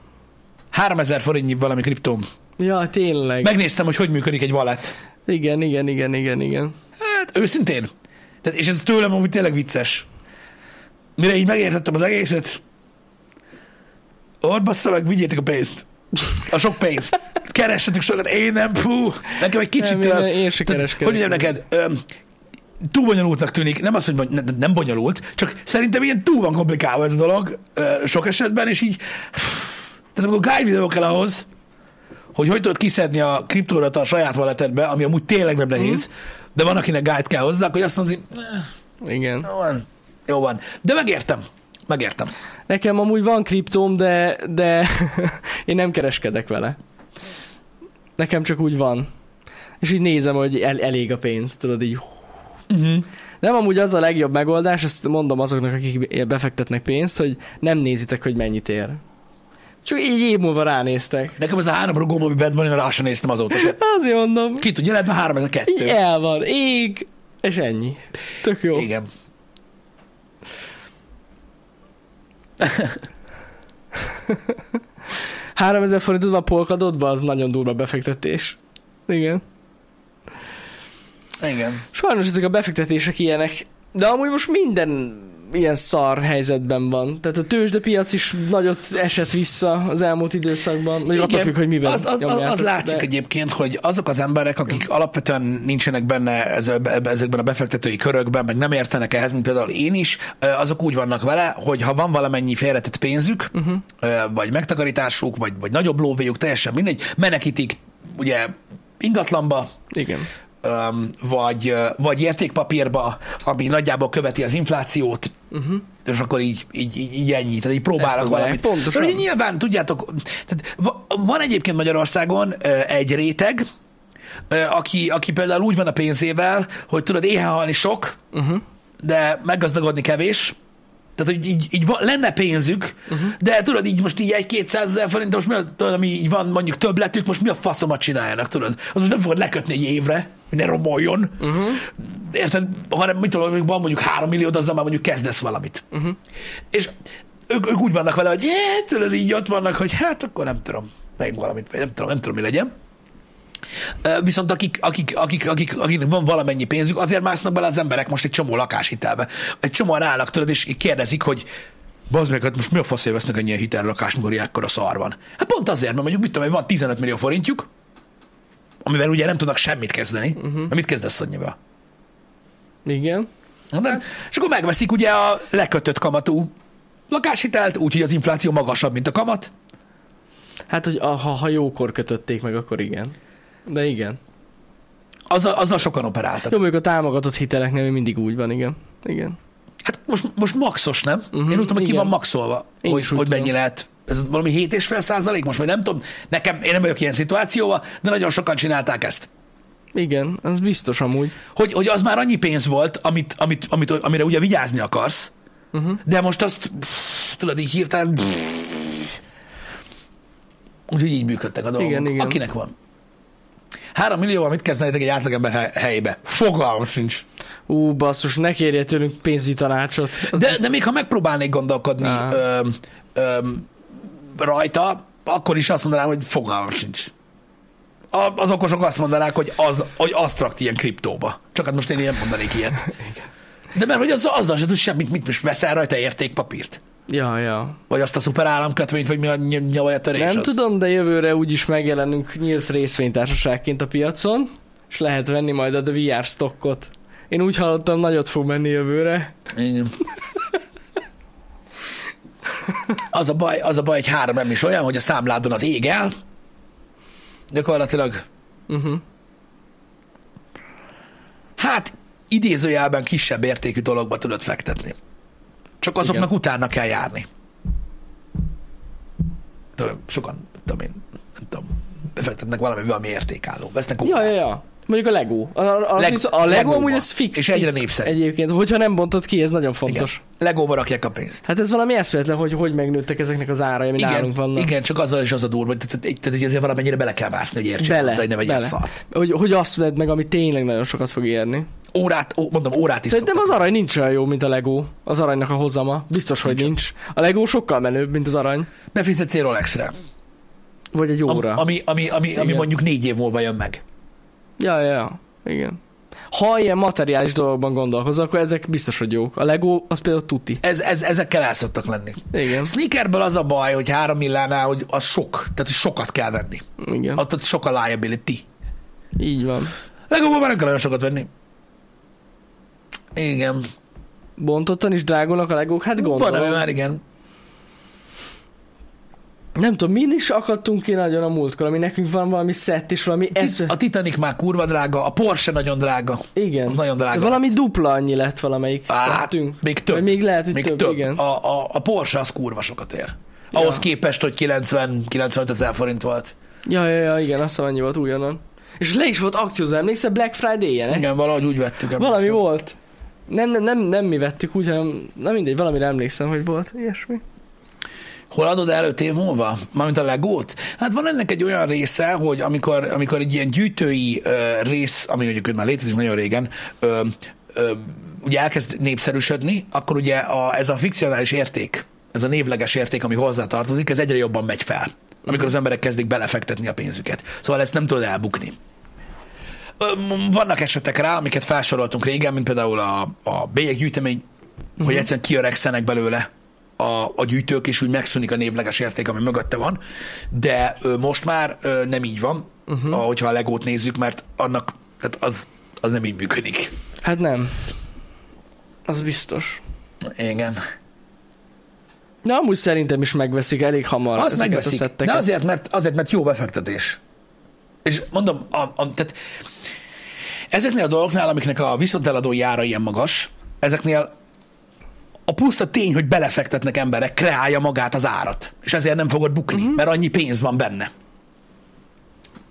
3000 forintnyi valami kriptóm. Ja, tényleg. Meg... Megnéztem, hogy hogy működik egy wallet. Igen, igen, igen, igen, igen. Hát őszintén. Tehát, és ez tőlem amúgy tényleg vicces. Mire így megértettem az egészet, ott bassza meg, vigyétek a pénzt. A sok pénzt. Keressetek sokat, én nem, fú. Nekem egy kicsit... Nem, én- én se tehát, kereskedek. Hogy mondjam neked, öm, túl bonyolultnak tűnik, nem az, hogy nem bonyolult, csak szerintem ilyen túl van komplikálva ez a dolog ö, sok esetben, és így tehát amikor guide videó kell ahhoz, hogy hogy tudod kiszedni a kriptódat a saját walletedbe, ami amúgy tényleg nem nehéz, de van, akinek guide kell hozzá, hogy azt eh, Igen. jó van, jó van. De megértem, megértem. Nekem amúgy van kriptóm, de, de [laughs] én nem kereskedek vele. Nekem csak úgy van. És így nézem, hogy el, elég a pénz, tudod így. Uh-huh. Nem amúgy az a legjobb megoldás, ezt mondom azoknak, akik befektetnek pénzt, hogy nem nézitek, hogy mennyit ér. Csak így év múlva ránéztek. Nekem ez a három rugóm, ami bent van, én rá sem néztem azóta se. [laughs] Azért mondom. Ki tudja, lehet már három, ez a kettő. el van, ég, és ennyi. Tök jó. Igen. [laughs] 3000 forintot van polkadotba, az nagyon durva befektetés. Igen. Igen. Sajnos ezek a befektetések ilyenek, de amúgy most minden ilyen szar helyzetben van. Tehát a tőzsdepiac is nagyot esett vissza az elmúlt időszakban. Vagy attól függ, hogy miben az, az, az, az látszik de- egyébként, hogy azok az emberek, akik alapvetően nincsenek benne ez- ezekben a befektetői körökben, meg nem értenek ehhez, mint például én is, azok úgy vannak vele, hogy ha van valamennyi félretett pénzük, uh-huh. vagy megtakarításuk, vagy, vagy nagyobb lóvéjuk, teljesen mindegy, menekítik ugye ingatlanba, Igen. Vagy, vagy értékpapírba, ami nagyjából követi az inflációt, uh-huh. és akkor így, így, így, így ennyi, tehát így próbálnak próbálják, valamit. pontosan. De nyilván, tudjátok, tehát va- van egyébként Magyarországon egy réteg, aki, aki például úgy van a pénzével, hogy tudod, éhen halni sok, Uh-huh. de meggazdagodni kevés, tehát, hogy így, így van, lenne pénzük, uh-huh. de tudod, így most így egy 200 ezer forint, most mi a, tudod, ami így van mondjuk többletük, most mi a faszomat csináljanak, tudod? Az most nem fogod lekötni egy évre, hogy ne romoljon. Uh-huh. Érted? Hanem mit tudom, mondjuk van mondjuk 3 millió, azzal már mondjuk kezdesz valamit. Uh-huh. És ők, ők úgy vannak vele, hogy hát, tudod, így ott vannak, hogy hát akkor nem tudom, meg valamit, vagy nem tudom, nem tudom, mi legyen. Viszont akik, akik, akik, akik, akiknek van valamennyi pénzük, azért másznak bele az emberek most egy csomó lakáshitelbe. Egy csomóan állnak, tudod, és kérdezik, hogy Bazd meg, hát most mi a fasz vesznek ennyi hitelrakás, mikor ilyenkor a szar van? Hát pont azért, mert mondjuk mit tudom, hogy van 15 millió forintjuk, amivel ugye nem tudnak semmit kezdeni. Uh-huh. Mit kezdesz annyival? Igen. Nem? És akkor megveszik ugye a lekötött kamatú lakáshitelt, úgyhogy az infláció magasabb, mint a kamat. Hát, hogy ha, ha jókor kötötték meg, akkor igen. De igen. Azzal, azzal sokan operáltak. Jó, mondjuk a támogatott hiteleknél mindig úgy van, igen. Igen. Hát most, most maxos, nem? Uh-huh, Mhm, Én úgy tudom, hogy ki van maxolva, Én hogy, hogy mennyi lehet. Ez valami 7,5 százalék most, vagy nem tudom. Nekem, én nem vagyok ilyen szituációban, de nagyon sokan csinálták ezt. Igen, az biztos amúgy. Hogy, hogy az már annyi pénz volt, amit, amit, amit, amire ugye vigyázni akarsz, Uh-huh. de most azt, pff, tudod, így hirtelen... pff, Úgyhogy így működtek a dolgok. Igen, igen. Akinek van. Három millióval mit kezdenétek egy átlagember he- helyébe? Fogalmam sincs. Ú, basszus, ne kérje tőlünk pénzügyi tanácsot. Az De, de még ha megpróbálnék gondolkodni ö, ö, rajta, akkor is azt mondanám, hogy fogalmam sincs. A, az okosok azt mondanák, hogy, az, hogy azt rakt ilyen kriptóba. Csak hát most én nem mondanék ilyet. [laughs] De mert hogy azzal, azzal se tudsz semmit, mit most veszel rajta értékpapírt? Ja, ja. Vagy azt a szuper államkötvényt, vagy mi a ny- nyavajatörés Nem az? tudom, de jövőre úgyis megjelenünk nyílt részvénytársaságként a piacon, és lehet venni majd a VR stockot. Én úgy hallottam, nagyot fog menni jövőre. Igen. Az a baj, az a baj, egy három nem is olyan, hogy a számládon az ég el, gyakorlatilag Uh-huh. hát idézőjelben kisebb értékű dologba tudod fektetni. Csak azoknak Igen. utána kell járni. Tudom, sokan, tudom én, nem tudom, befektetnek valami, ami értékálló. Vesznek Ja, ja, ja. Mondjuk a Lego. A, a, Leg- a Lego amúgy ez fix. És egyre népszerű. Egyébként, hogyha nem bontod ki, ez nagyon Igen. fontos. Legóba rakják a pénzt. Hát ez valami eszméletlen, hogy hogy megnőttek ezeknek az árai, ami Igen, nálunk vannak. igen, csak azzal is az a durva, hogy tehát, tehát, hogy azért valamennyire bele kell mászni, hogy értsék Bele, hozzá, hogy ne vegyél bele. szart. Hogy, hogy azt vedd meg, ami tényleg nagyon sokat fog érni. Órát, ó, mondom, órát is Szerintem az arany nincs olyan jó, mint a Lego. Az aranynak a hozama. Biztos, hogy nincs. A Lego sokkal menőbb, mint az arany. Befizetsz egy Rolexre, Vagy egy óra. ami, ami, ami, ami mondjuk négy év múlva jön meg. Ja, ja, ja. Igen. Ha ilyen materiális dolgokban gondolkozol, akkor ezek biztos, hogy jók. A Lego az például tuti. Ez, ez, ezekkel el szoktak lenni. Igen. Sneakerből az a baj, hogy három millánál, hogy az sok, tehát hogy sokat kell venni. Igen. Ott sok a liability. Így van. Legóban már nem kell olyan sokat venni. Igen. Bontottan is drágulnak a Legók? Hát gondolom. már igen. Nem tudom, min is akadtunk ki nagyon a múltkor, ami nekünk van valami szett és valami ez... A Titanic már kurva drága, a Porsche nagyon drága. Igen. az nagyon drága. Valami dupla annyi lett valamelyik. Hát, szettünk. még több. Vagy még lehet, hogy még több, több. igen. A, a, a Porsche az kurva sokat ér. Ahhoz Ja. képest, hogy 90-95 ezer forint volt. Ja, ja, ja, igen, azt annyi volt újonnan. És le is volt akciózó, emlékszel Black Friday-jenek? Igen, valahogy úgy vettük. Valami volt. Nem, nem, nem, nem mi vettük úgy, hanem, na mindegy, valamire emlékszem, hogy volt ilyesmi. Hol adod el öt év múlva? Mármint a legót? Hát van ennek egy olyan része, hogy amikor, amikor egy ilyen gyűjtői ö, rész, ami mondjuk már létezik nagyon régen, ö, ö, ugye elkezd népszerűsödni, akkor ugye a, ez a fikcionális érték, ez a névleges érték, ami hozzá tartozik, ez egyre jobban megy fel, amikor az emberek kezdik belefektetni a pénzüket. Szóval ezt nem tudod elbukni. Vannak esetek rá, amiket felsoroltunk régen, mint például a, a bélyeggyűjtemény, uh-huh. hogy egyszerűen kiöregszenek belőle a, a gyűjtők, és úgy megszűnik a névleges érték, ami mögötte van, de ö, most már ö, nem így van, uh-huh. hogyha a legót nézzük, mert annak, tehát az, az nem így működik. Hát nem. Az biztos. Igen. De amúgy szerintem is megveszik elég hamar Azt ezeket megveszik, a de azért mert, azért, mert jó befektetés. És mondom, a, a, tehát ezeknél a dolgoknál, amiknek a viszonteladói ára ilyen magas, ezeknél a puszta tény, hogy belefektetnek emberek, kreálja magát az árat. És ezért nem fogod bukni, uh-huh. mert annyi pénz van benne.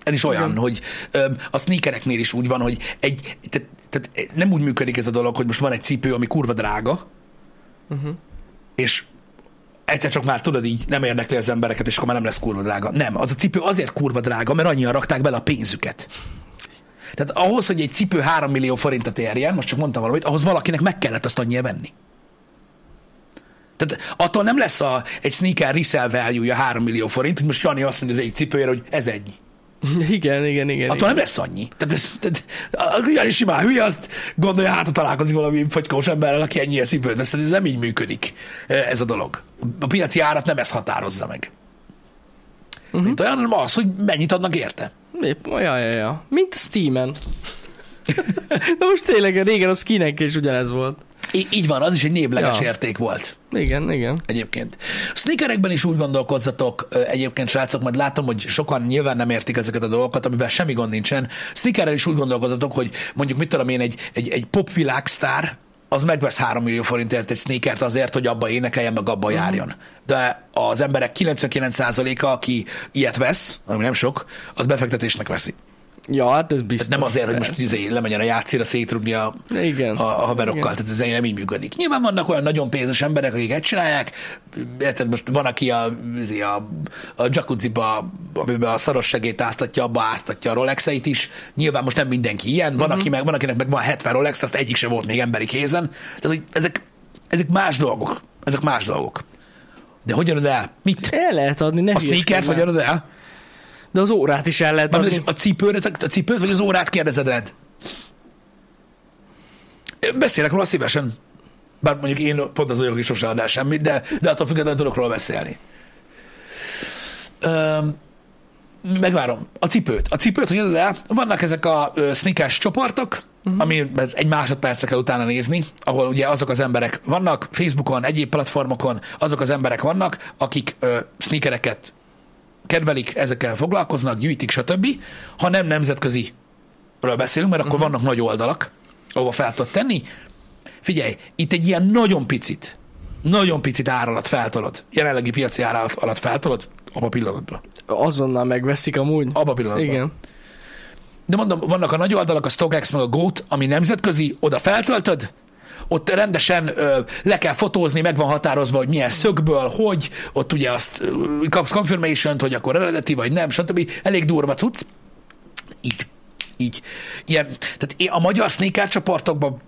Ez is olyan, Igen. hogy ö, a sneakereknél is úgy van, hogy egy, tehát, tehát nem úgy működik ez a dolog, hogy most van egy cipő, ami kurva drága, Uh-huh. és egyszer csak már tudod így, nem érdekli az embereket, és akkor már nem lesz kurva drága. Nem, az a cipő azért kurva drága, mert annyian rakták bele a pénzüket. Tehát ahhoz, hogy egy cipő 3 millió forintot érjen, most csak mondtam valamit, ahhoz valakinek meg kellett azt annyira venni. Tehát attól nem lesz a, egy sneaker resell value 3 millió forint, hogy most Jani azt mondja az egyik cipőjére, hogy ez ennyi. [laughs] Igen, igen, igen. Attól igen. nem lesz annyi. Tehát ez, tehát, a Jani simán hülye, azt gondolja, hát találkozik valami fogykós emberrel, aki ennyi cipőt. Ez, ez nem így működik ez a dolog. A piaci árat nem ez határozza meg. Uh-huh. Mint olyan, hanem az, hogy mennyit adnak érte. Épp, ja, ja, ja. Mint a Steam-en. [laughs] De most tényleg régen a skinek is ugyanez volt. Í- így van, az is egy névleges Ja. érték volt. Igen, igen. Egyébként. A sneakerekben is úgy gondolkozzatok egyébként, srácok, majd látom, hogy sokan nyilván nem értik ezeket a dolgokat, amivel semmi gond nincsen. Sneakerrel is úgy gondolkozzatok, hogy mondjuk mit tudom én, egy, egy, egy pop világsztár, az megvesz 3 millió forintért egy sneakert azért, hogy abba énekeljen, meg abba járjon. De az emberek 99%-a, aki ilyet vesz, ami nem sok, az befektetésnek veszi. Ja, hát ez biztos. Nem azért, hogy most izé, lemenjen a játszira szétrugni a, Igen. a, a haverokkal, Igen. tehát ez nem így működik. Nyilván vannak olyan nagyon pénzes emberek, akik ezt csinálják, érted, most van, aki a, izé, a, a jacuzziba, amiben a szaros segét áztatja, abba áztatja a Rolexeit is. Nyilván most nem mindenki ilyen, van, Mhm. aki meg, van akinek meg van 70 Rolex, azt egyik se volt még emberi kézen. Tehát, hogy ezek, ezek más dolgok. Ezek más dolgok. De hogy adod el? Mit? El lehet adni, ne A sneakert már. adod el? De az órát is el lehet adni. a cipőre, a cipőt vagy az órát kérdezed rend? Beszélek róla szívesen. Bár mondjuk én pont az vagyok, is sose adál semmit, de, de attól függetlenül tudok róla beszélni. Öm, megvárom. A cipőt. A cipőt, hogy adod el, vannak ezek a sneakers csoportok, uh-huh. ami ez egy másodpercre kell utána nézni, ahol ugye azok az emberek vannak, Facebookon, egyéb platformokon, azok az emberek vannak, akik ö, sneakereket kedvelik, ezekkel foglalkoznak, gyűjtik, stb. Ha nem nemzetközi ről beszélünk, mert akkor uh-huh. vannak nagy oldalak, ahova fel tudod tenni. Figyelj, itt egy ilyen nagyon picit, nagyon picit ár alatt feltolod, jelenlegi piaci ár alatt, alatt feltolod, abba a pillanatban. Azonnal megveszik amúgy. Abba a pillanatban. Igen. De mondom, vannak a nagy oldalak, a StockX meg a Goat, ami nemzetközi, oda feltöltöd, ott rendesen ö, le kell fotózni, meg van határozva, hogy milyen szögből, hogy, ott ugye azt ö, kapsz confirmation hogy akkor eredeti, vagy nem, stb. Elég durva cucc. Így. Így. Ilyen, tehát én a magyar sneaker csoportokban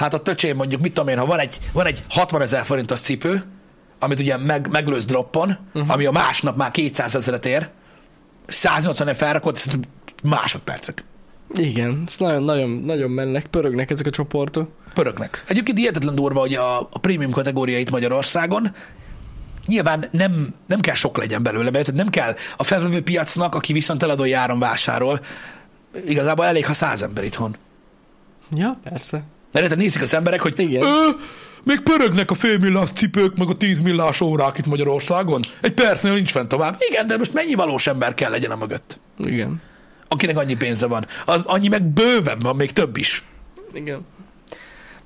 hát a töcsém mondjuk, mit tudom én, ha van egy, van egy 60 ezer forintos cipő, amit ugye meg, meglősz droppon, uh-huh. ami a másnap már 200 ezeret ér, 180 ezer felrakott, ez másodpercek. Igen, nagyon, nagyon, nagyon mennek, pörögnek ezek a csoportok. Pörögnek. Egyébként hihetetlen durva, hogy a, a prémium kategória itt Magyarországon nyilván nem, nem kell sok legyen belőle, mert nem kell a felvevő piacnak, aki viszont eladói áron vásárol, igazából elég, ha száz ember itthon. Ja, persze. Mert nézik az emberek, hogy Igen. Ö, még pörögnek a félmillás cipők, meg a tízmillás órák itt Magyarországon. Egy percnél nincs fent tovább. Igen, de most mennyi valós ember kell legyen a mögött? Igen. Akinek annyi pénze van. Az annyi meg bőven van, még több is. Igen.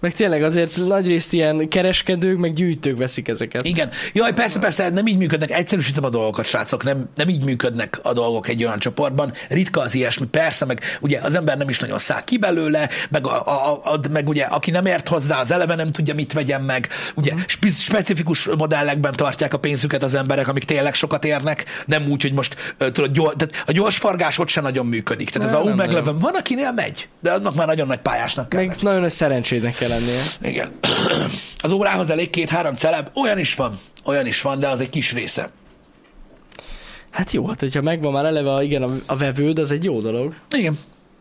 Meg tényleg azért nagyrészt ilyen kereskedők, meg gyűjtők veszik ezeket. Igen. Jaj, persze, persze, nem így működnek. Egyszerűsítem a dolgokat, srácok. Nem, nem így működnek a dolgok egy olyan csoportban. Ritka az ilyesmi, persze, meg ugye az ember nem is nagyon száll ki belőle, meg, a, a, a, meg ugye aki nem ért hozzá, az eleve nem tudja, mit vegyen meg. Ugye uh-huh. spe- specifikus modellekben tartják a pénzüket az emberek, amik tényleg sokat érnek, nem úgy, hogy most tudod, gyors, tehát a gyors fargás ott sem nagyon működik. Tehát Nem, ez a ú meglevem, nagyon. van, akinél megy, de annak már nagyon nagy pályásnak kell. Meg nagyon nagy szerencsének kell lennie. Igen. Az órához elég két-három celeb, olyan is van, olyan is van, de az egy kis része. Hát jó, hát hogyha megvan már eleve a, igen, a, a vevőd, az egy jó dolog. Igen.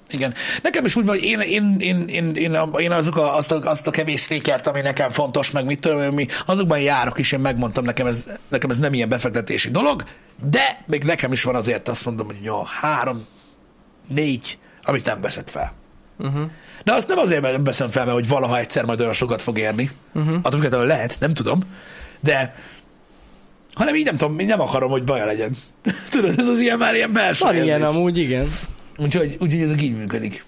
Igen. Nekem is úgy van, hogy én, én, én, én, én, én azok a, azt, a, azt a kevés sztékert, ami nekem fontos, meg mit tudom, mi, azokban járok is, én megmondtam, nekem ez, nekem ez nem ilyen befektetési dolog, de még nekem is van azért, azt mondom, hogy jó, három, négy, amit nem veszek fel. Uh-huh. De azt nem azért veszem fel, mert hogy valaha egyszer majd olyan sokat fog érni. Uh-huh. Attól függetlenül lehet, nem tudom. De hanem így nem tudom, én nem akarom, hogy baja legyen. [laughs] Tudod, ez az ilyen már ilyen belső Van ilyen amúgy, igen. Úgyhogy, úgyhogy ez így működik.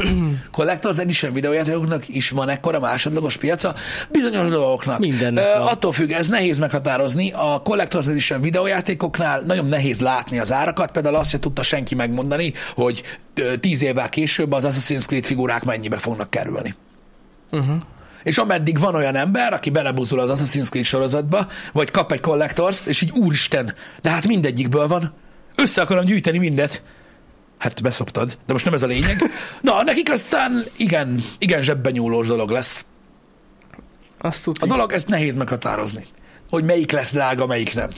[clears throat] Collectors Edition videójátékoknak is van ekkora másodlagos piaca? Bizonyos dolgoknak. Mindennek van. attól függ, ez nehéz meghatározni. A Collectors Edition videójátékoknál nagyon nehéz látni az árakat, például azt se tudta senki megmondani, hogy tíz évvel később az Assassin's Creed figurák mennyibe fognak kerülni. Uh-huh. És ameddig van olyan ember, aki belebuzul az Assassin's Creed sorozatba, vagy kap egy collectors és így úristen, de hát mindegyikből van. Össze akarom gyűjteni mindet. Hát beszoptad, de most nem ez a lényeg. Na, nekik aztán igen, igen zsebben nyúlós dolog lesz. Azt A tudjuk. dolog, ezt nehéz meghatározni, hogy melyik lesz drága, melyik nem.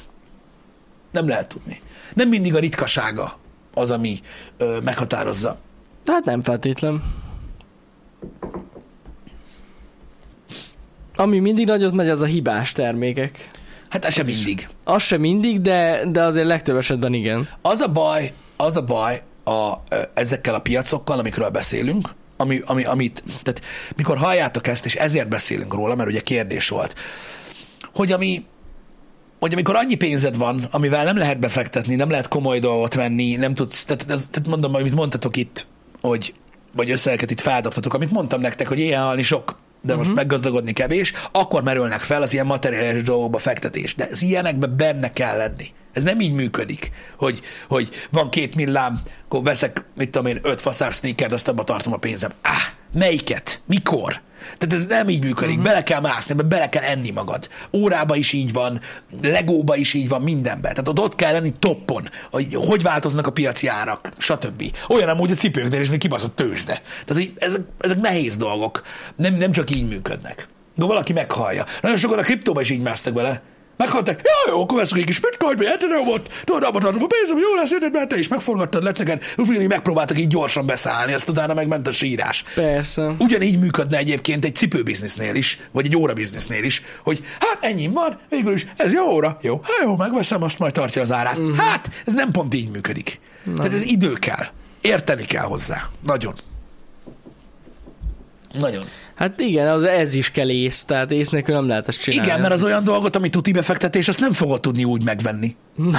Nem lehet tudni. Nem mindig a ritkasága az, ami ö, meghatározza. Hát nem feltétlen. Ami mindig nagyot megy, az a hibás termékek. Hát ez sem mindig. Az sem mindig, de, de azért legtöbb esetben igen. Az a baj, az a baj a, ezekkel a piacokkal, amikről beszélünk, ami, ami, amit, tehát mikor halljátok ezt, és ezért beszélünk róla, mert ugye kérdés volt, hogy ami, hogy amikor annyi pénzed van, amivel nem lehet befektetni, nem lehet komoly dolgot venni, nem tudsz, tehát, ez, tehát mondom, amit mondtatok itt, hogy, vagy összeget itt feldobtatok, amit mondtam nektek, hogy ilyen halni sok, de most meggazdagodni kevés, akkor merülnek fel az ilyen materiális dolgokba fektetés. De az ilyenekbe benne kell lenni. Ez nem így működik, hogy, hogy van két millám, akkor veszek, mit tudom én, öt faszár sneakert, azt abba tartom a pénzem. Á, melyiket? Mikor? Tehát ez nem így működik. Uh-huh. Bele kell mászni, bele kell enni magad. Órába is így van, legóba is így van, mindenben. Tehát ott, ott kell lenni toppon, hogy hogy változnak a piaci árak, stb. Olyan amúgy a cipőknél is, mint kibaszott tőzsde. Tehát így, ezek, ezek nehéz dolgok. Nem, nem csak így működnek. De valaki meghallja. Nagyon sokan a kriptóba is így másztak bele. Meghaltak, jó, jó, akkor veszünk egy kis bitcoin, vagy ethereumot, tudod, abba tartom a pénzem, jó lesz, érted, mert te is megforgattad, lett neked, és ugyanígy megpróbáltak így gyorsan beszállni, azt utána megment a sírás. Persze. Ugyanígy működne egyébként egy cipőbiznisznél is, vagy egy órabiznisznél is, hogy hát ennyi van, végül is ez jó óra, jó, hát jó, megveszem, azt majd tartja az árát. Mhm. Hát, ez nem pont így működik. Tehát ez idő kell. Érteni kell hozzá. Nagyon. Nagyon. Hát igen, az, ez is kell ész, tehát ész nélkül nem lehet ezt csinálni. Igen, mert az olyan dolgot, ami tuti befektetés, azt nem fogod tudni úgy megvenni. Na,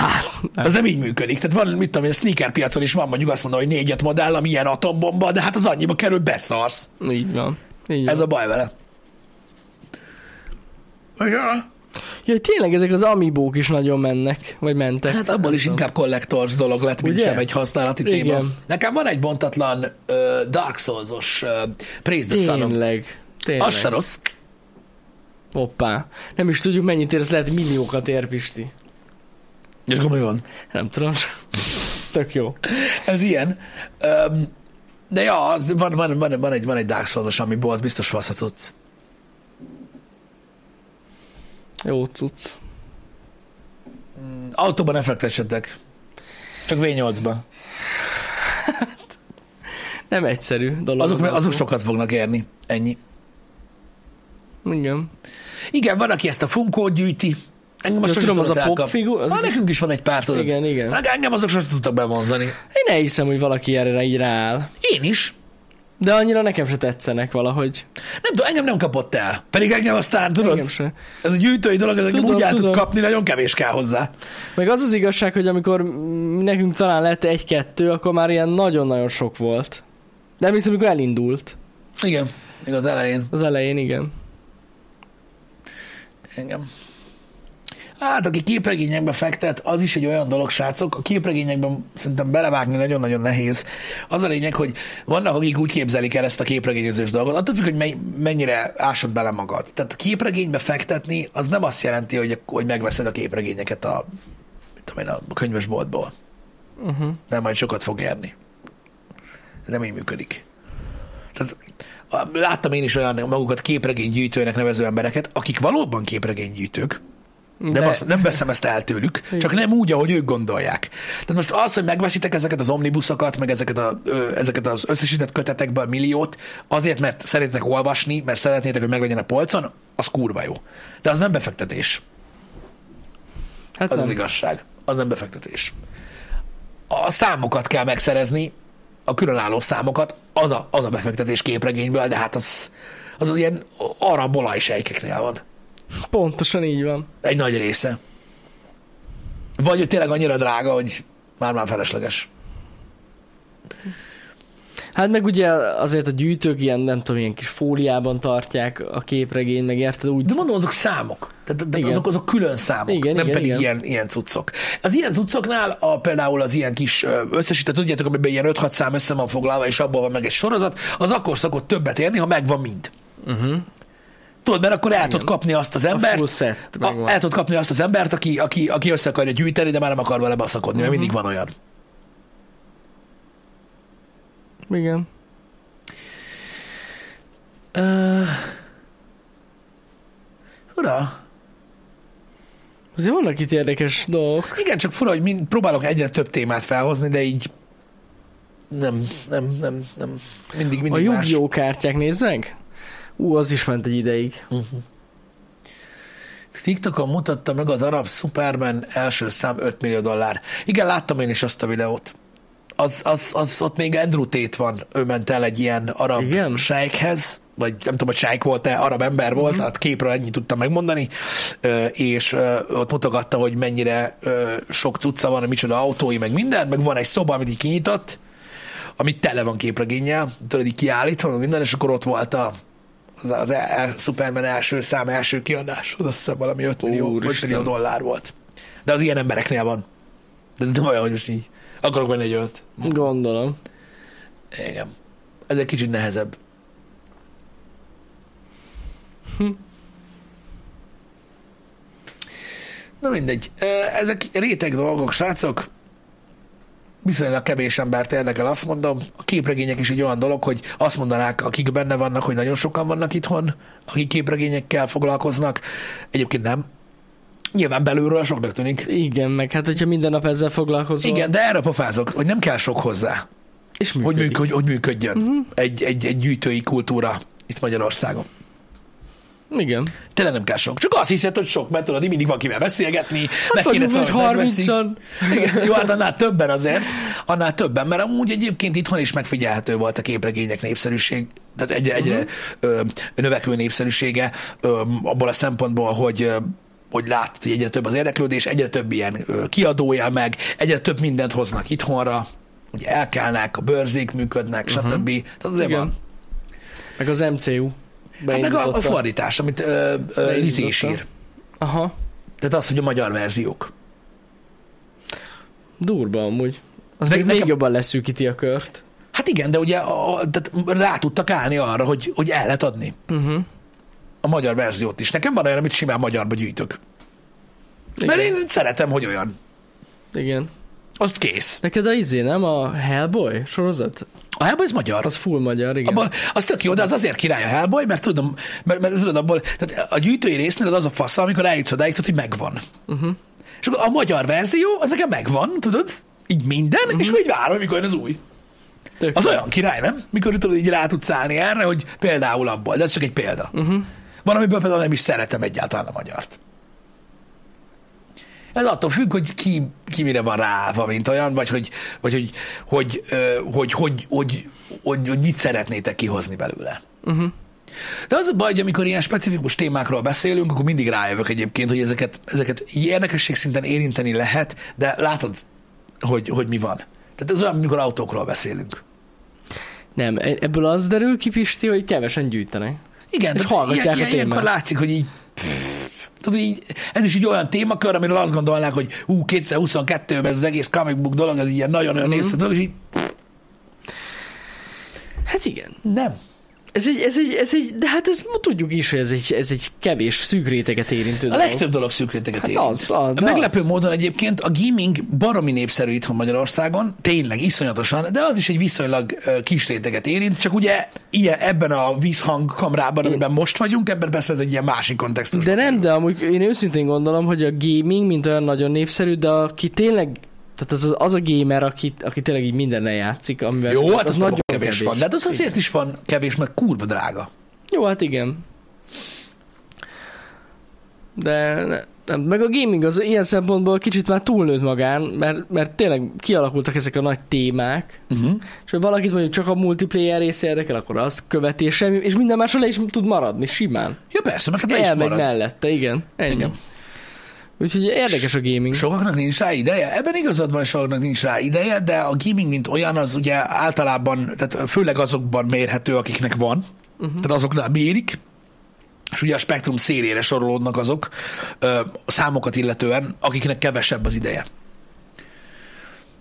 Az nem így működik. Tehát van, mit tudom én, a sneaker piacon is van mondjuk azt mondom, hogy négy-öt modell, ami ilyen atombomba, de hát az annyiba kerül, beszarsz. így van. Így Ez van. a baj vele. Igen. Ja, tényleg ezek az amibók is nagyon mennek, vagy mentek. Hát abból is inkább collectors dolog lett, mint Ugye? sem egy használati Igen. téma. Nekem van egy bontatlan uh, Dark Souls-os uh, Praise the Sun-om. Tényleg. Tényleg. Az se rossz. Hoppá. Nem is tudjuk, mennyit ér, ez lehet milliókat ér, Pisti. És komolyan. Nem tudom. Tök jó. Ez ilyen. Um, de ja, az, van, van, van, van, egy, van egy Dark Souls-os, amiból az biztos fasz cucc. Jó cucc. Autóban ne fektessetek. Csak V8-ba. [laughs] Nem egyszerű dolog. Azok, az azok sokat fognak érni. Ennyi. Igen. Igen, van, aki ezt a funkót gyűjti. Engem azt tudom, az a pop pop figu- az- nekünk is van egy pár, tudod. Igen, igen. Engem azok sosem tudtak bevonzani. Én elhiszem, hogy valaki erre így rááll. Én is. De annyira nekem se tetszenek valahogy. Nem tudom, engem nem kapott el. Pedig engem aztán, tudod, Engem se. ez a gyűjtői dolog, ez Tudom, úgy el tud kapni, nagyon kevés kell hozzá. Meg az az igazság, hogy amikor nekünk talán lett egy-kettő, akkor már ilyen nagyon-nagyon sok volt. De emlékszem, amikor elindult. Igen, még az elején. Az elején, igen. Engem. Hát, aki képregényekbe fektet, az is egy olyan dolog, srácok. A képregényekben szerintem belevágni nagyon-nagyon nehéz. Az a lényeg, hogy vannak, akik úgy képzelik el ezt a képregényezős dolgot, attól függ, hogy mennyire ásod bele magad. Tehát a képregénybe fektetni, az nem azt jelenti, hogy, hogy megveszed a képregényeket a, tudom én, a könyvesboltból. Uh-huh. Nem, majd sokat fog érni. Nem így működik. Tehát láttam én is olyan magukat képregénygyűjtőnek nevező embereket, akik valóban képregénygyűjtők, nem, De- azt, nem veszem ezt el tőlük, csak nem úgy, ahogy ők gondolják. Tehát most az, hogy megveszitek ezeket az omnibuszokat, meg ezeket, a, ö, ezeket az összesített kötetekből milliót, azért, mert szeretnétek olvasni, mert szeretnétek, hogy meglegyen a polcon, az kurva jó. De az nem befektetés. Hát Az nem. az igazság. Az nem befektetés. A számokat kell megszerezni, a különálló számokat, az a, az a befektetés képregényből, de hát az, az, az ilyen arab olajsejkeknél van. Pontosan így van. Egy nagy része. Vagy hogy tényleg annyira drága, hogy már-már felesleges. Hát meg ugye azért a gyűjtők ilyen, nem tudom, ilyen kis fóliában tartják a képregényt, meg érted úgy. De mondom, azok számok. Tehát, tehát azok, azok külön számok, Igen, nem igen, pedig igen. Ilyen, ilyen cuccok. Az ilyen cuccoknál a, például az ilyen kis összesített, tudjátok, amiben ilyen 5-6 szám össze van foglalva, és abban van meg egy sorozat, az akkor szokott többet érni, ha megvan mind. Uh-huh. Tudod, mert akkor el tudod kapni azt az embert, full set a, el tudod kapni azt az embert, aki, aki, aki össze akarja gyűjteni, de már nem akar vele baszakodni, mert mindig van olyan. Igen. Uh, ura, Azért vannak itt érdekes dolgok. igen, csak fura, hogy mind, próbálok egyre több témát felhozni, de így nem, nem, nem, nem, mindig, A mindig más. Yu-Gi-Oh kártyák, nézd meg! Ú, az is ment egy ideig. TikTokon mutatta meg az arab Superman első szám 5 millió dollár. Igen, láttam én is azt a videót. Az, az, az ott még Andrew Tate van, ő ment el egy ilyen arab Igen? sejkhez, vagy nem tudom, hogy sejk volt-e, arab ember volt, Mhm. tehát képről ennyit tudtam megmondani, és ott mutogatta, hogy mennyire sok cucca van, micsoda autói, meg minden, meg van egy szoba, amit így kinyitott, amit tele van képregénnyel, tudod, így kiállítva, minden, és akkor ott volt a, az, az el, el, Superman első szám, első kiadás, az azt hiszem valami 5 millió, 5 Úristen. millió dollár volt. De az ilyen embereknél van. De nem olyan, hogy most így akarok venni egy ölt. Gondolom. Igen. Ez egy kicsit nehezebb. Hm. Na mindegy. Ezek réteg dolgok, srácok. Viszonylag kevés embert érdekel, azt mondom. A képregények is egy olyan dolog, hogy azt mondanák, akik benne vannak, hogy nagyon sokan vannak itthon, akik képregényekkel foglalkoznak. Egyébként nem. Nyilván belülről soknak tűnik. Igen, meg hát hogyha minden nap ezzel foglalkozol. Igen, de erre pofázok, hogy nem kell sok hozzá. És hogy, működik. műk, hogy, hogy működjön uh-huh. egy, egy, egy gyűjtői kultúra itt Magyarországon. Igen. Tényleg nem kell sok. Csak azt hiszed, hogy sok, mert tudod, mindig van kivel beszélgetni, meg kéne vagy szólni, hogy megveszik. 30-an. Igen, jó, hát annál többen azért, annál többen, mert amúgy egyébként itthon is megfigyelhető volt a képregények népszerűség, tehát egyre, egyre uh-huh. ö, növekvő népszerűsége ö, abból a szempontból, hogy ö, hogy látod, hogy egyre több az érdeklődés, egyre több ilyen ö, kiadójel meg, egyre több mindent hoznak itthonra, ugye elkelnek, a bőrzék működnek, uh-huh. stb. Tehát azért Igen. van. Meg az MCU. Hát meg a, a fordítás, amit ö, ö, Lizi is ír. Aha. Tehát az, hogy a magyar verziók. Durva amúgy. Az még, még nekem- jobban leszűkíti a kört. Hát igen, de ugye a, tehát rá tudtak állni arra, hogy, hogy el lehet adni Uh-huh. a magyar verziót is. Nekem van olyan, amit simán magyarba gyűjtök. Igen. Mert én szeretem, hogy olyan. Igen. Azt kész. Neked a izé, nem? A Hellboy sorozat? A Hellboy ez magyar. Az full magyar, igen. Abban, az tök jó, de az azért király a Hellboy, mert tudom, mert, mert tudod abból, tehát a gyűjtői résznél az az a fasz, amikor eljutsz odáig, hogy megvan. Uh-huh. És akkor a magyar verzió, az nekem megvan, tudod, így minden, uh-huh. és akkor így várom, mikor jön az új. Tök Az jó. olyan király, nem? Mikor tudod, így rá tudsz állni erre, hogy például abból, de ez csak egy példa. Uh-huh. Van, amiből például nem is szeretem egyáltalán a magyart. Ez attól függ, hogy ki, ki mire van ráállva, mint olyan, vagy hogy, vagy hogy, hogy, hogy, hogy, hogy, hogy, hogy, hogy mit szeretnétek kihozni belőle. Uh-huh. De az a baj, hogy amikor ilyen specifikus témákról beszélünk, akkor mindig rájövök egyébként, hogy ezeket, ezeket érdekesség szinten érinteni lehet, de látod, hogy, hogy mi van. Tehát ez olyan, amikor autókról beszélünk. Nem, e- ebből az derül ki, Pisti, hogy kevesen gyűjtenek. Igen, És hallgatják ilyen, a ilyen, ilyenkor témát. látszik, hogy így, tudod, így, ez is egy olyan témakör, amiről azt gondolnák, hogy ú, 2022-ben ez az egész comic book dolog, ez ilyen nagyon-nagyon Mhm. mm. dolog, és így Hát igen. nem. Ez egy, ez egy, ez egy, de hát ezt tudjuk is, hogy ez egy, ez egy kevés szűk réteget érintő A dolog. legtöbb dolog szűk réteget Hát érint. az, az, de Meglepő az. módon egyébként a gaming baromi népszerű itthon Magyarországon, tényleg iszonyatosan, de az is egy viszonylag kis réteget érint, csak ugye ilyen, ebben a vízhangkamrában, amiben most vagyunk, ebben persze ez egy ilyen másik kontextus. De nem, de amúgy én őszintén gondolom, hogy a gaming, mint olyan nagyon népszerű, de aki tényleg, tehát az, az a gamer, aki, aki tényleg így mindennel játszik, amivel Jó, hát az, az nagyon kevés, van, de hát az azért is van kevés, mert kurva drága. Jó, hát igen. De ne, nem, meg a gaming az ilyen szempontból kicsit már túlnőtt magán, mert, mert tényleg kialakultak ezek a nagy témák, Uh-huh. és ha valakit mondjuk csak a multiplayer része érdekel, akkor azt követi, és, semmi, és minden másról le is tud maradni, simán. Ja persze, meg hát le is Elmegy marad. mellette, igen. Ennyi. Igen. Úgyhogy érdekes a gaming. Sokaknak nincs rá ideje. Ebben igazad van, sokaknak nincs rá ideje, de a gaming, mint olyan, az ugye általában, tehát főleg azokban mérhető, akiknek van, uh-huh. tehát azoknál mérik, és ugye a spektrum szélére sorolódnak azok ö, számokat illetően, akiknek kevesebb az ideje.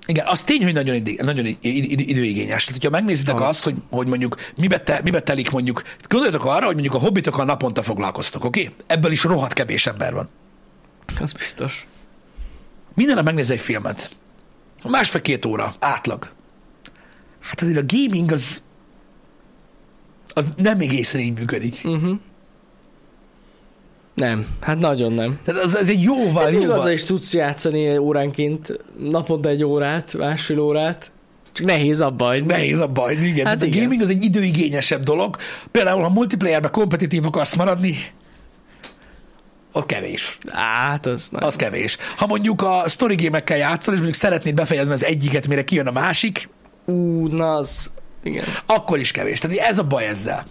Igen, az tény, hogy nagyon, idő, nagyon id- id- időigényes. Tehát, hogyha megnézitek Az. azt, hogy, hogy mondjuk mibe, te, mibe telik mondjuk, gondoljatok arra, hogy mondjuk a hobbitokkal naponta foglalkoztok, oké? Okay? Ebből is rohadt kevés ember van. Az biztos. Minden nap megnéz egy filmet. Másfél-két óra, átlag. Hát azért a gaming az az nem egészen így működik. Uh-huh. Nem, hát nagyon nem. Tehát az, az egy jóval, Hát még azzal jóval. is tudsz játszani óránként, naponta egy órát, másfél órát, csak nehéz abba hagyni. Nehéz a baj, igen. Hát Hát a igen. gaming az egy időigényesebb dolog. Például, ha multiplayerben kompetitív akarsz maradni, ott kevés. Hát, az nem. Az kevés. Ha mondjuk a story gémekkel játszol, és mondjuk szeretnéd befejezni az egyiket, mire kijön a másik, Ú, na az... Igen. akkor is kevés. Tehát ez a baj ezzel.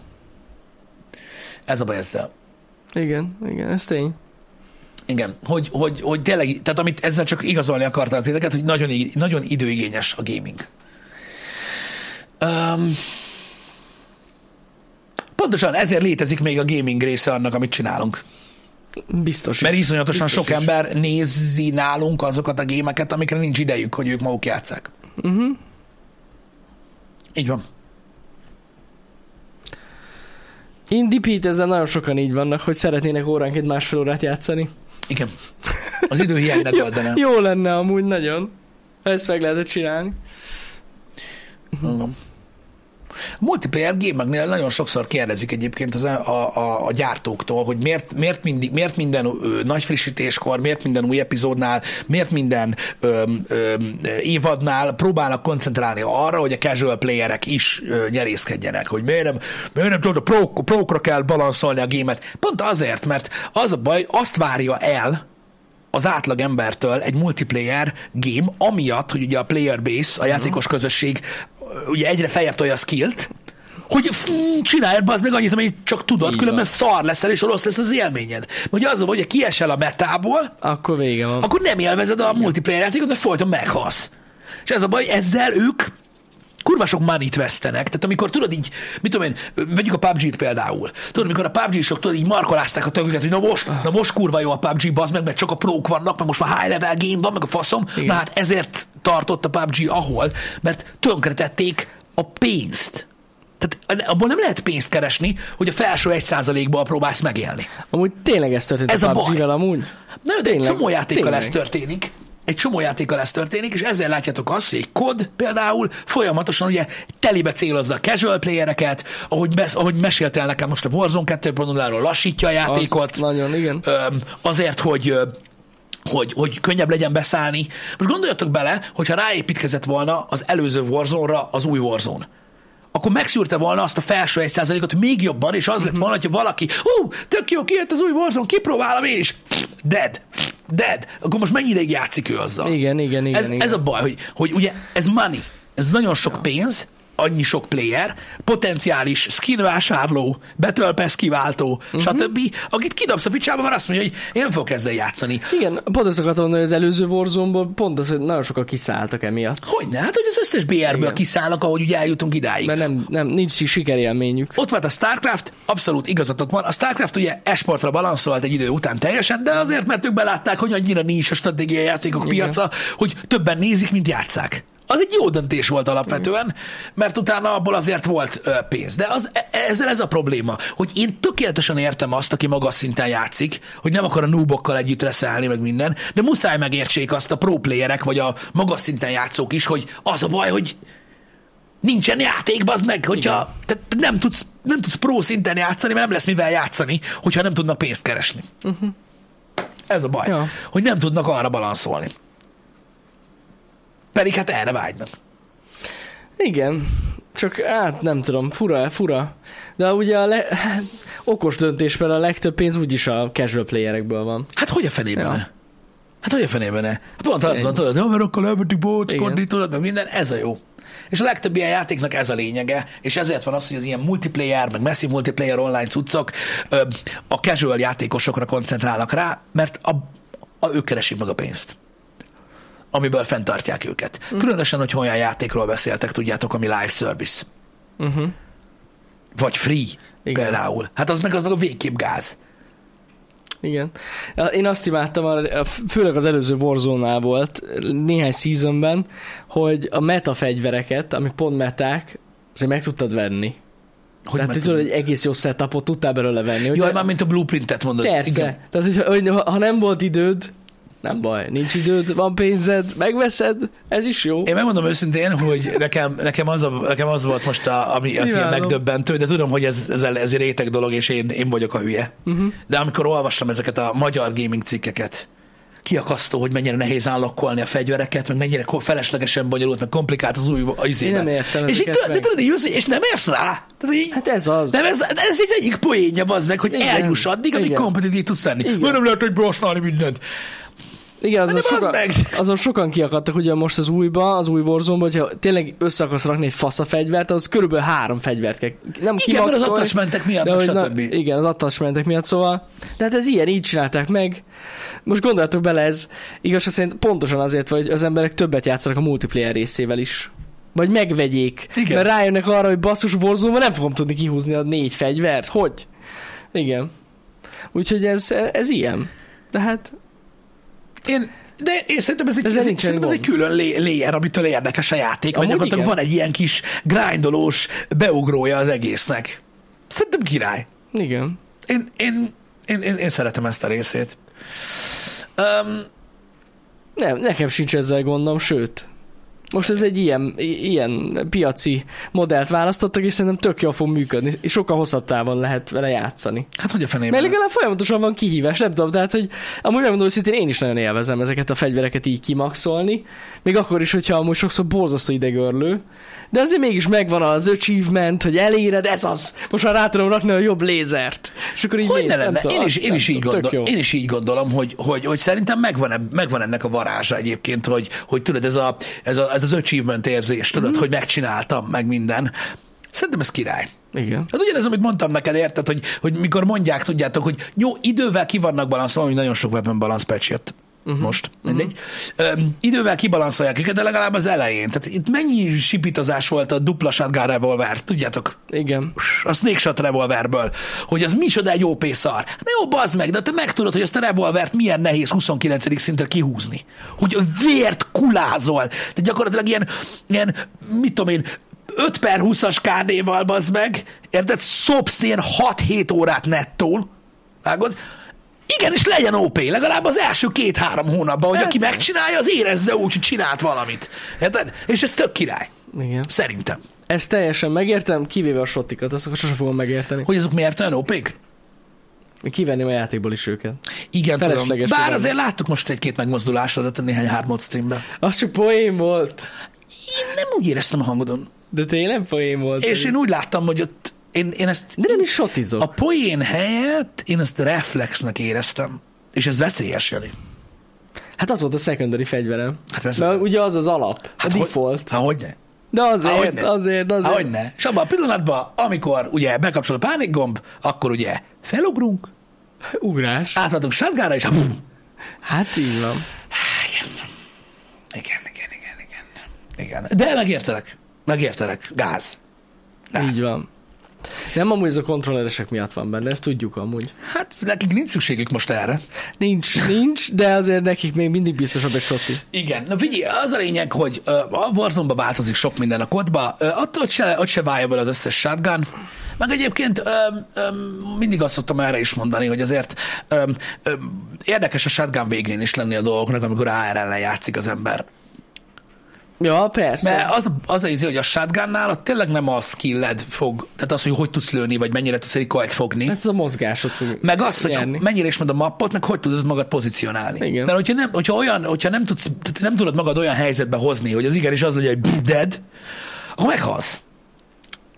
Ez a baj ezzel. Igen, igen, ez tény. Igen, hogy, hogy, hogy tényleg, tehát amit ezzel csak igazolni akartam titeket, hogy nagyon, nagyon időigényes a gaming. Um, pontosan ezért létezik még a gaming része annak, amit csinálunk. Biztos Mert is. iszonyatosan Biztos sok is. ember nézi nálunk azokat a gémeket, amikre nincs idejük, hogy ők maguk játszák. Uh-huh. Így van. Indie Pete, ezzel nagyon sokan így vannak, hogy szeretnének óránként másfél órát játszani. Igen. Az idő hiány megoldana. [laughs] Jó lenne amúgy nagyon, ezt meg lehetett csinálni. Igen. A multiplayer gémeknél nagyon sokszor kérdezik egyébként az, a, a, a gyártóktól, hogy miért, miért, mindig, miért minden ö, nagy frissítéskor, miért minden új epizódnál, miért minden ö, ö, évadnál próbálnak koncentrálni arra, hogy a casual playerek is ö, nyerészkedjenek, hogy miért nem, miért nem tudod, a pro, prókra kell balanszolni a gémet. Pont azért, mert az a baj, azt várja el, az átlag embertől egy multiplayer game, amiatt, hogy ugye a player base, a játékos közösség ö, ugye egyre feljebb tolja a skillt, hogy f- csinálj az meg annyit, amit csak tudod, Így különben van. szar leszel, és rossz lesz az élményed. Ugye az hogy ha kiesel a metából, Akkor vége van. akkor nem élvezed a multiplayer játékot, de folyton meghalsz. És ez a baj, ezzel ők kurva sok money vesztenek. Tehát amikor tudod így, mit tudom én, vegyük a PUBG-t például. Tudod, amikor a PUBG-sok tudod, így markolázták a tököket, hogy na most, na most kurva jó a PUBG, bazd meg, mert csak a prók vannak, mert most már high level game van, meg a faszom. Igen. Na hát ezért tartott a PUBG ahol, mert tönkretették a pénzt. Tehát abból nem lehet pénzt keresni, hogy a felső egy százalékból próbálsz megélni. Amúgy tényleg ez történt Ez a a baj. Amúgy. Na, de Tényleg, csomó játékkal tényleg. ez történik. Egy csomó játékkal ez történik, és ezzel látjátok azt, hogy egy kod például folyamatosan ugye telibe célozza a casual playereket, ahogy, besz, ahogy meséltél nekem most a Warzone 2.0-ról lassítja a játékot. Az nagyon, igen. Öm, azért, hogy hogy, hogy könnyebb legyen beszállni. Most gondoljatok bele, hogyha ráépítkezett volna az előző Warzone-ra az új Warzone akkor megszűrte volna azt a felső egy százalékot még jobban, és az lett volna, hogyha valaki, hú, tök jó, kijött az új Warzone, kipróbálom én is. Dead. Dead. Akkor most mennyi ideig játszik ő azzal? Igen, igen, igen. ez, igen. ez a baj, hogy, hogy ugye ez money, ez nagyon sok pénz, annyi sok player, potenciális skin vásárló, Battle Pass kiváltó, uh-huh. stb., akit kidobsz a picsába, mert azt mondja, hogy én nem fogok ezzel játszani. Igen, pont azt akartam mondani, hogy az előző warzone pont az, hogy nagyon sokan kiszálltak emiatt. Hogyne? Hát, hogy az összes BR-ből Igen. kiszállnak, ahogy ugye eljutunk idáig. Mert nem, nem, nincs sikerélményük. Ott volt a StarCraft, abszolút igazatok van. A StarCraft ugye esportra balanszolt egy idő után teljesen, de azért, mert ők belátták, hogy annyira nincs a stratégiai játékok Igen. piaca, hogy többen nézik, mint játszák. Az egy jó döntés volt alapvetően, mert utána abból azért volt pénz. De az, e- ezzel ez a probléma, hogy én tökéletesen értem azt, aki magas szinten játszik, hogy nem akar a noobokkal együtt reszelni, meg minden, de muszáj megértsék azt a pro playerek, vagy a magas szinten játszók is, hogy az a baj, hogy nincsen játék, bazd meg, hogyha tehát nem tudsz, nem tudsz pro szinten játszani, mert nem lesz mivel játszani, hogyha nem tudnak pénzt keresni. Uh-huh. Ez a baj, Ja. hogy nem tudnak arra balanszolni. Pedig hát erre vágynak. Igen, csak hát nem tudom, fura, fura. De ugye a le, hát, okos döntés, mert a legtöbb pénz úgyis a casual playerekből van. Hát hogy a fenében Ja. Hát hogy a fenében ne? Pont azt Igen. van, tudod, akkor elmentünk bócskodni, tudod, meg minden, ez a jó. És a legtöbb ilyen játéknak ez a lényege, és ezért van az, hogy az ilyen multiplayer, meg messzi multiplayer online cuccok a casual játékosokra koncentrálnak rá, mert a, a, ők keresik meg a pénzt amiből fenntartják őket. Mhm. Különösen, hogy olyan játékról beszéltek, tudjátok, ami live service. Uh-huh. Vagy free Igen. Például. Hát az meg, az meg a végképp gáz. Igen. Én azt imádtam, főleg az előző Warzone-nál volt, néhány seasonben, hogy a meta fegyvereket, amik pont meták, azért meg tudtad venni. Hogy Tehát, tudod, egy egész jó setupot tudtál belőle venni. Jaj, már mint a blueprintet mondod. Persze. Igen. Tehát, hogy, hogy ha ha nem volt időd, nem baj, nincs időd, van pénzed, megveszed, ez is jó. Én megmondom őszintén, hogy nekem, nekem, az, a, nekem az volt most, a, ami az ilyen megdöbbentő, de tudom, hogy ez, ez, ez egy réteg dolog, és én, én vagyok a hülye. Uh-huh. De amikor olvastam ezeket a magyar gaming cikkeket, kiakasztó, hogy mennyire nehéz állokkolni a fegyvereket, meg mennyire feleslegesen bonyolult, meg komplikált az új az Én nem értem És, így, de tudod, jössz, és nem érsz rá. Tehát így, Hát ez az. nem, ez, ez egy egyik poénja, az meg, hogy Igen. eljuss addig, amíg kompetitív tudsz lenni. Mert nem lehet, hogy használni mindent. Igen, azon, bazd sokan, meg! azon sokan kiakadtak ugye most az újba, az új warzone hogyha tényleg össze akarsz rakni egy fasz a fegyvert, az körülbelül három fegyvert kell. Nem Igen, mert az attachmentek miatt, de hogy na, stb. Igen, az attachmentek miatt, szóval. De hát ez ilyen, így csinálták meg. Most gondoljatok bele, ez igazság szerint pontosan azért, hogy az emberek többet játszanak a multiplayer részével is. Vagy megvegyék. Igen. Mert rájönnek arra, hogy basszus warzone nem fogom tudni kihúzni a négy fegyvert. Hogy? Igen. Úgyhogy ez, ez ilyen. De hát Én, de én szerintem ez egy, ez egy, szerintem ez egy külön layer, amitől érdekes a játék, vagy Amúgy gyakorlatilag igen. van egy ilyen kis grindolós beugrója az egésznek. Szerintem király. igen. Én, én, én, én, én szeretem ezt a részét. Um, Nem, nekem sincs ezzel gondom, sőt. Most ez egy ilyen, ilyen piaci modellt választottak, és szerintem tök jól fog működni, és sokkal hosszabb távon lehet vele játszani. hát hogy a Mert fenében? legalább folyamatosan van kihívás, nem tudom, tehát, hogy amúgy megmondom őszintén, én is nagyon élvezem ezeket a fegyvereket így kimaxolni, még akkor is, hogyha amúgy sokszor borzasztó idegörlő, de azért mégis megvan az achievement, hogy eléred, ez az, most már rá tudom rakni a jobb lézert. És akkor így Hogy mész, ne lenne? tudom, Én is, én, is így tudom, gondol, én is így gondolom, hogy, hogy, hogy szerintem megvan, megvan ennek a varázsa egyébként, hogy, hogy tudod, ez, a, ez, a, ez az achievement érzés, tudod, mm. hogy megcsináltam, meg minden. Szerintem ez király. Igen. Hát ugyanez, amit mondtam neked, érted, hogy, hogy mikor mondják, tudjátok, hogy jó, idővel ki vannak balanszolva, hogy nagyon sok weapon balance patch jött. Uh-huh. Most, mindegy. Uh-huh. Öm, idővel kibalanszolják őket, de legalább az elején. Tehát itt mennyi sipitazás volt a dupla shotgun revolver, tudjátok? Igen. A snake shot revolverből, hogy az micsoda egy OP szar. Na jó, bazd meg, de te megtudod, hogy azt a revolvert milyen nehéz 29. szintre kihúzni. Hogy a vért kulázol. Tehát gyakorlatilag ilyen, ilyen mit tudom én, 5 per 20-as KD-val, bazd meg, érted? Szopsz ilyen 6-7 órát nettól, vágod? Igen, és legyen OP, legalább az első két-három hónapban, hogy Hát- aki megcsinálja, az érezze úgy, hogy csinált valamit. Érted? És ez tök király. Igen. Szerintem. Ezt teljesen megértem, kivéve a sotikat, azt sosem fogom megérteni. Hogy azok miért olyan OP-k? Kivenném a játékból is őket. Igen, tudom. Felesleges Bár figyelni. azért láttuk most egy-két megmozdulásodat a néhány hármód streamben. Az csak poén volt. Én nem úgy éreztem a hangodon. De tényleg poén volt. És én úgy láttam, hogy ott én, én ezt De nem is sotizok. a poén helyett én ezt reflexnek éreztem. És ez veszélyes, Jani. Hát az volt a secondary fegyverem. Hát ez Mert ugye az az alap, Hát a hogy- default. Hát hogyne? De azért, hogyne? azért, azért. Há, hogyne? És abban a pillanatban, amikor ugye bekapcsol a pánikgomb, akkor ugye felugrunk, Ugrás. átváltunk shotgunra, és bum. Hát így van. Igen, igen, igen, igen, igen. igen. De megértelek, megértelek, gáz. gáz. Így van. Nem amúgy ez a kontrolleresek miatt van benne, ezt tudjuk amúgy. Hát nekik nincs szükségük most erre. Nincs, nincs, de azért nekik még mindig biztosabb egy soti. Igen, na figyelj, az a lényeg, hogy a warzone változik sok minden a kodba, ott, se, ott se válja bele az összes shotgun, meg egyébként ö, ö, mindig azt szoktam erre is mondani, hogy azért ö, ö, érdekes a shotgun végén is lenni a dolgoknak, amikor AR ellen játszik az ember. Ja, persze. Mert az, az a izé, hogy a shotgunnál ott tényleg nem a skilled fog, tehát az, hogy hogy tudsz lőni, vagy mennyire tudsz kajt fogni, Hát ez a mozgásot fog meg az, hogy nyerni. mennyire ismered a mappot, meg hogy tudod magad pozícionálni. Igen. Mert hogyha nem, hogyha olyan, hogyha nem tudsz, tehát nem tudod magad olyan helyzetbe hozni, hogy az igenis az legyen, hogy dead, akkor meghalsz.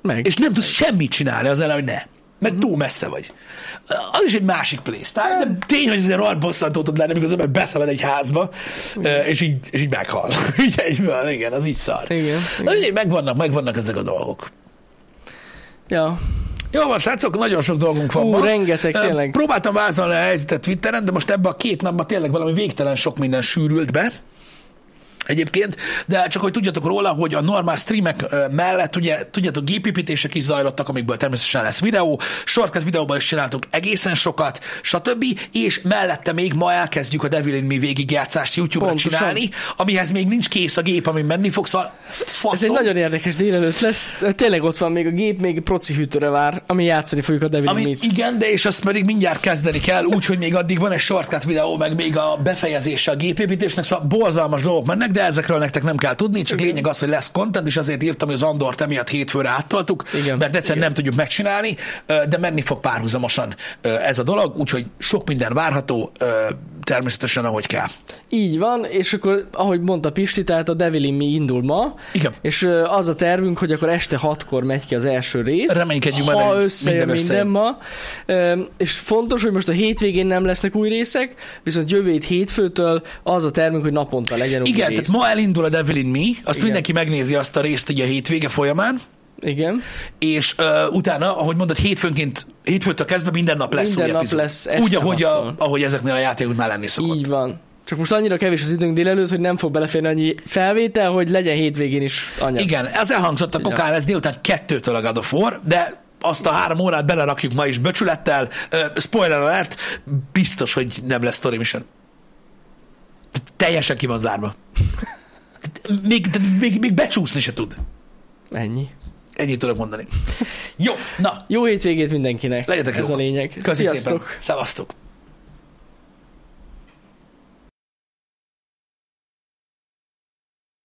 Meg. És nem tudsz semmit csinálni az ellen, hogy ne. Meg Mhm. túl messze vagy. Az is egy másik playstyle, de tény, hogy azért rohadt bosszantó tud lenni, amikor az ember beszalad egy házba, és így, és így meghal. [laughs] így egyből, igen, az így szar. Igen, Na, ugye, megvannak, megvannak ezek a dolgok. Ja. Jó van, srácok, nagyon sok dolgunk van Ú, ma. rengeteg, tényleg. Próbáltam vázolni a helyzetet Twitteren, de most ebbe a két napban tényleg valami végtelen sok minden sűrült be. Egyébként, de csak hogy tudjatok róla, hogy a normál streamek mellett ugye, tudjátok, gépépítések is zajlottak, amikből természetesen lesz videó, shortcut videóban is csináltunk egészen sokat, stb. És mellette még ma elkezdjük a Devil in Me végigjátszást YouTube-ra Pontosan. csinálni, amihez még nincs kész a gép, ami menni fog, szóval faszom. Ez egy nagyon érdekes délelőtt lesz. Tényleg ott van még a gép, még proci hűtőre vár, ami játszani fogjuk a Devil Ami, Meat. igen, de és azt pedig mindjárt kezdeni kell, úgyhogy még addig van egy shortcut videó, meg még a befejezése a gépépítésnek, szóval borzalmas dolgok mennek, de ezekről nektek nem kell tudni, csak Igen. lényeg az, hogy lesz content, és azért írtam, hogy az Andort emiatt hétfőre áttoltuk, Igen. mert egyszerűen Igen. nem tudjuk megcsinálni, de menni fog párhuzamosan ez a dolog, úgyhogy sok minden várható, természetesen ahogy kell. Így van, és akkor, ahogy mondta Pisti, tehát a Devil in Me indul ma, Igen. és az a tervünk, hogy akkor este hatkor megy ki az első rész. Reménykedjünk ha hogy összejön minden minden, ma. És fontos, hogy most a hétvégén nem lesznek új részek, viszont jövő hét hétfőtől az a tervünk, hogy naponta legyen új Igen, rész. Tehát ma elindul a Devil in Me, azt Igen. mindenki megnézi azt a részt ugye a hétvége folyamán, Igen. és uh, utána, ahogy mondod, hétfőnként, hétfőtől kezdve minden nap lesz Minden új nap epizód. lesz Úgy, ahogy, a, ahogy ezeknél a játékoknál lenni szokott. Így van. Csak most annyira kevés az időnk délelőtt, hogy nem fog beleférni annyi felvétel, hogy legyen hétvégén is anyag. Igen, ez elhangzott a kokán, ez délután kettőtől a God of War, de azt a három órát belerakjuk ma is becsülettel. Uh, spoiler alert, biztos, hogy nem lesz story mission. Teljesen ki van zárva. Még, még, még becsúszni se tud. Ennyi. Ennyit tudok mondani. Jó, na, Jó hétvégét mindenkinek. legyetek Ez jók. a lényeg. Köszi Sziasztok! szépen. Szevasztok.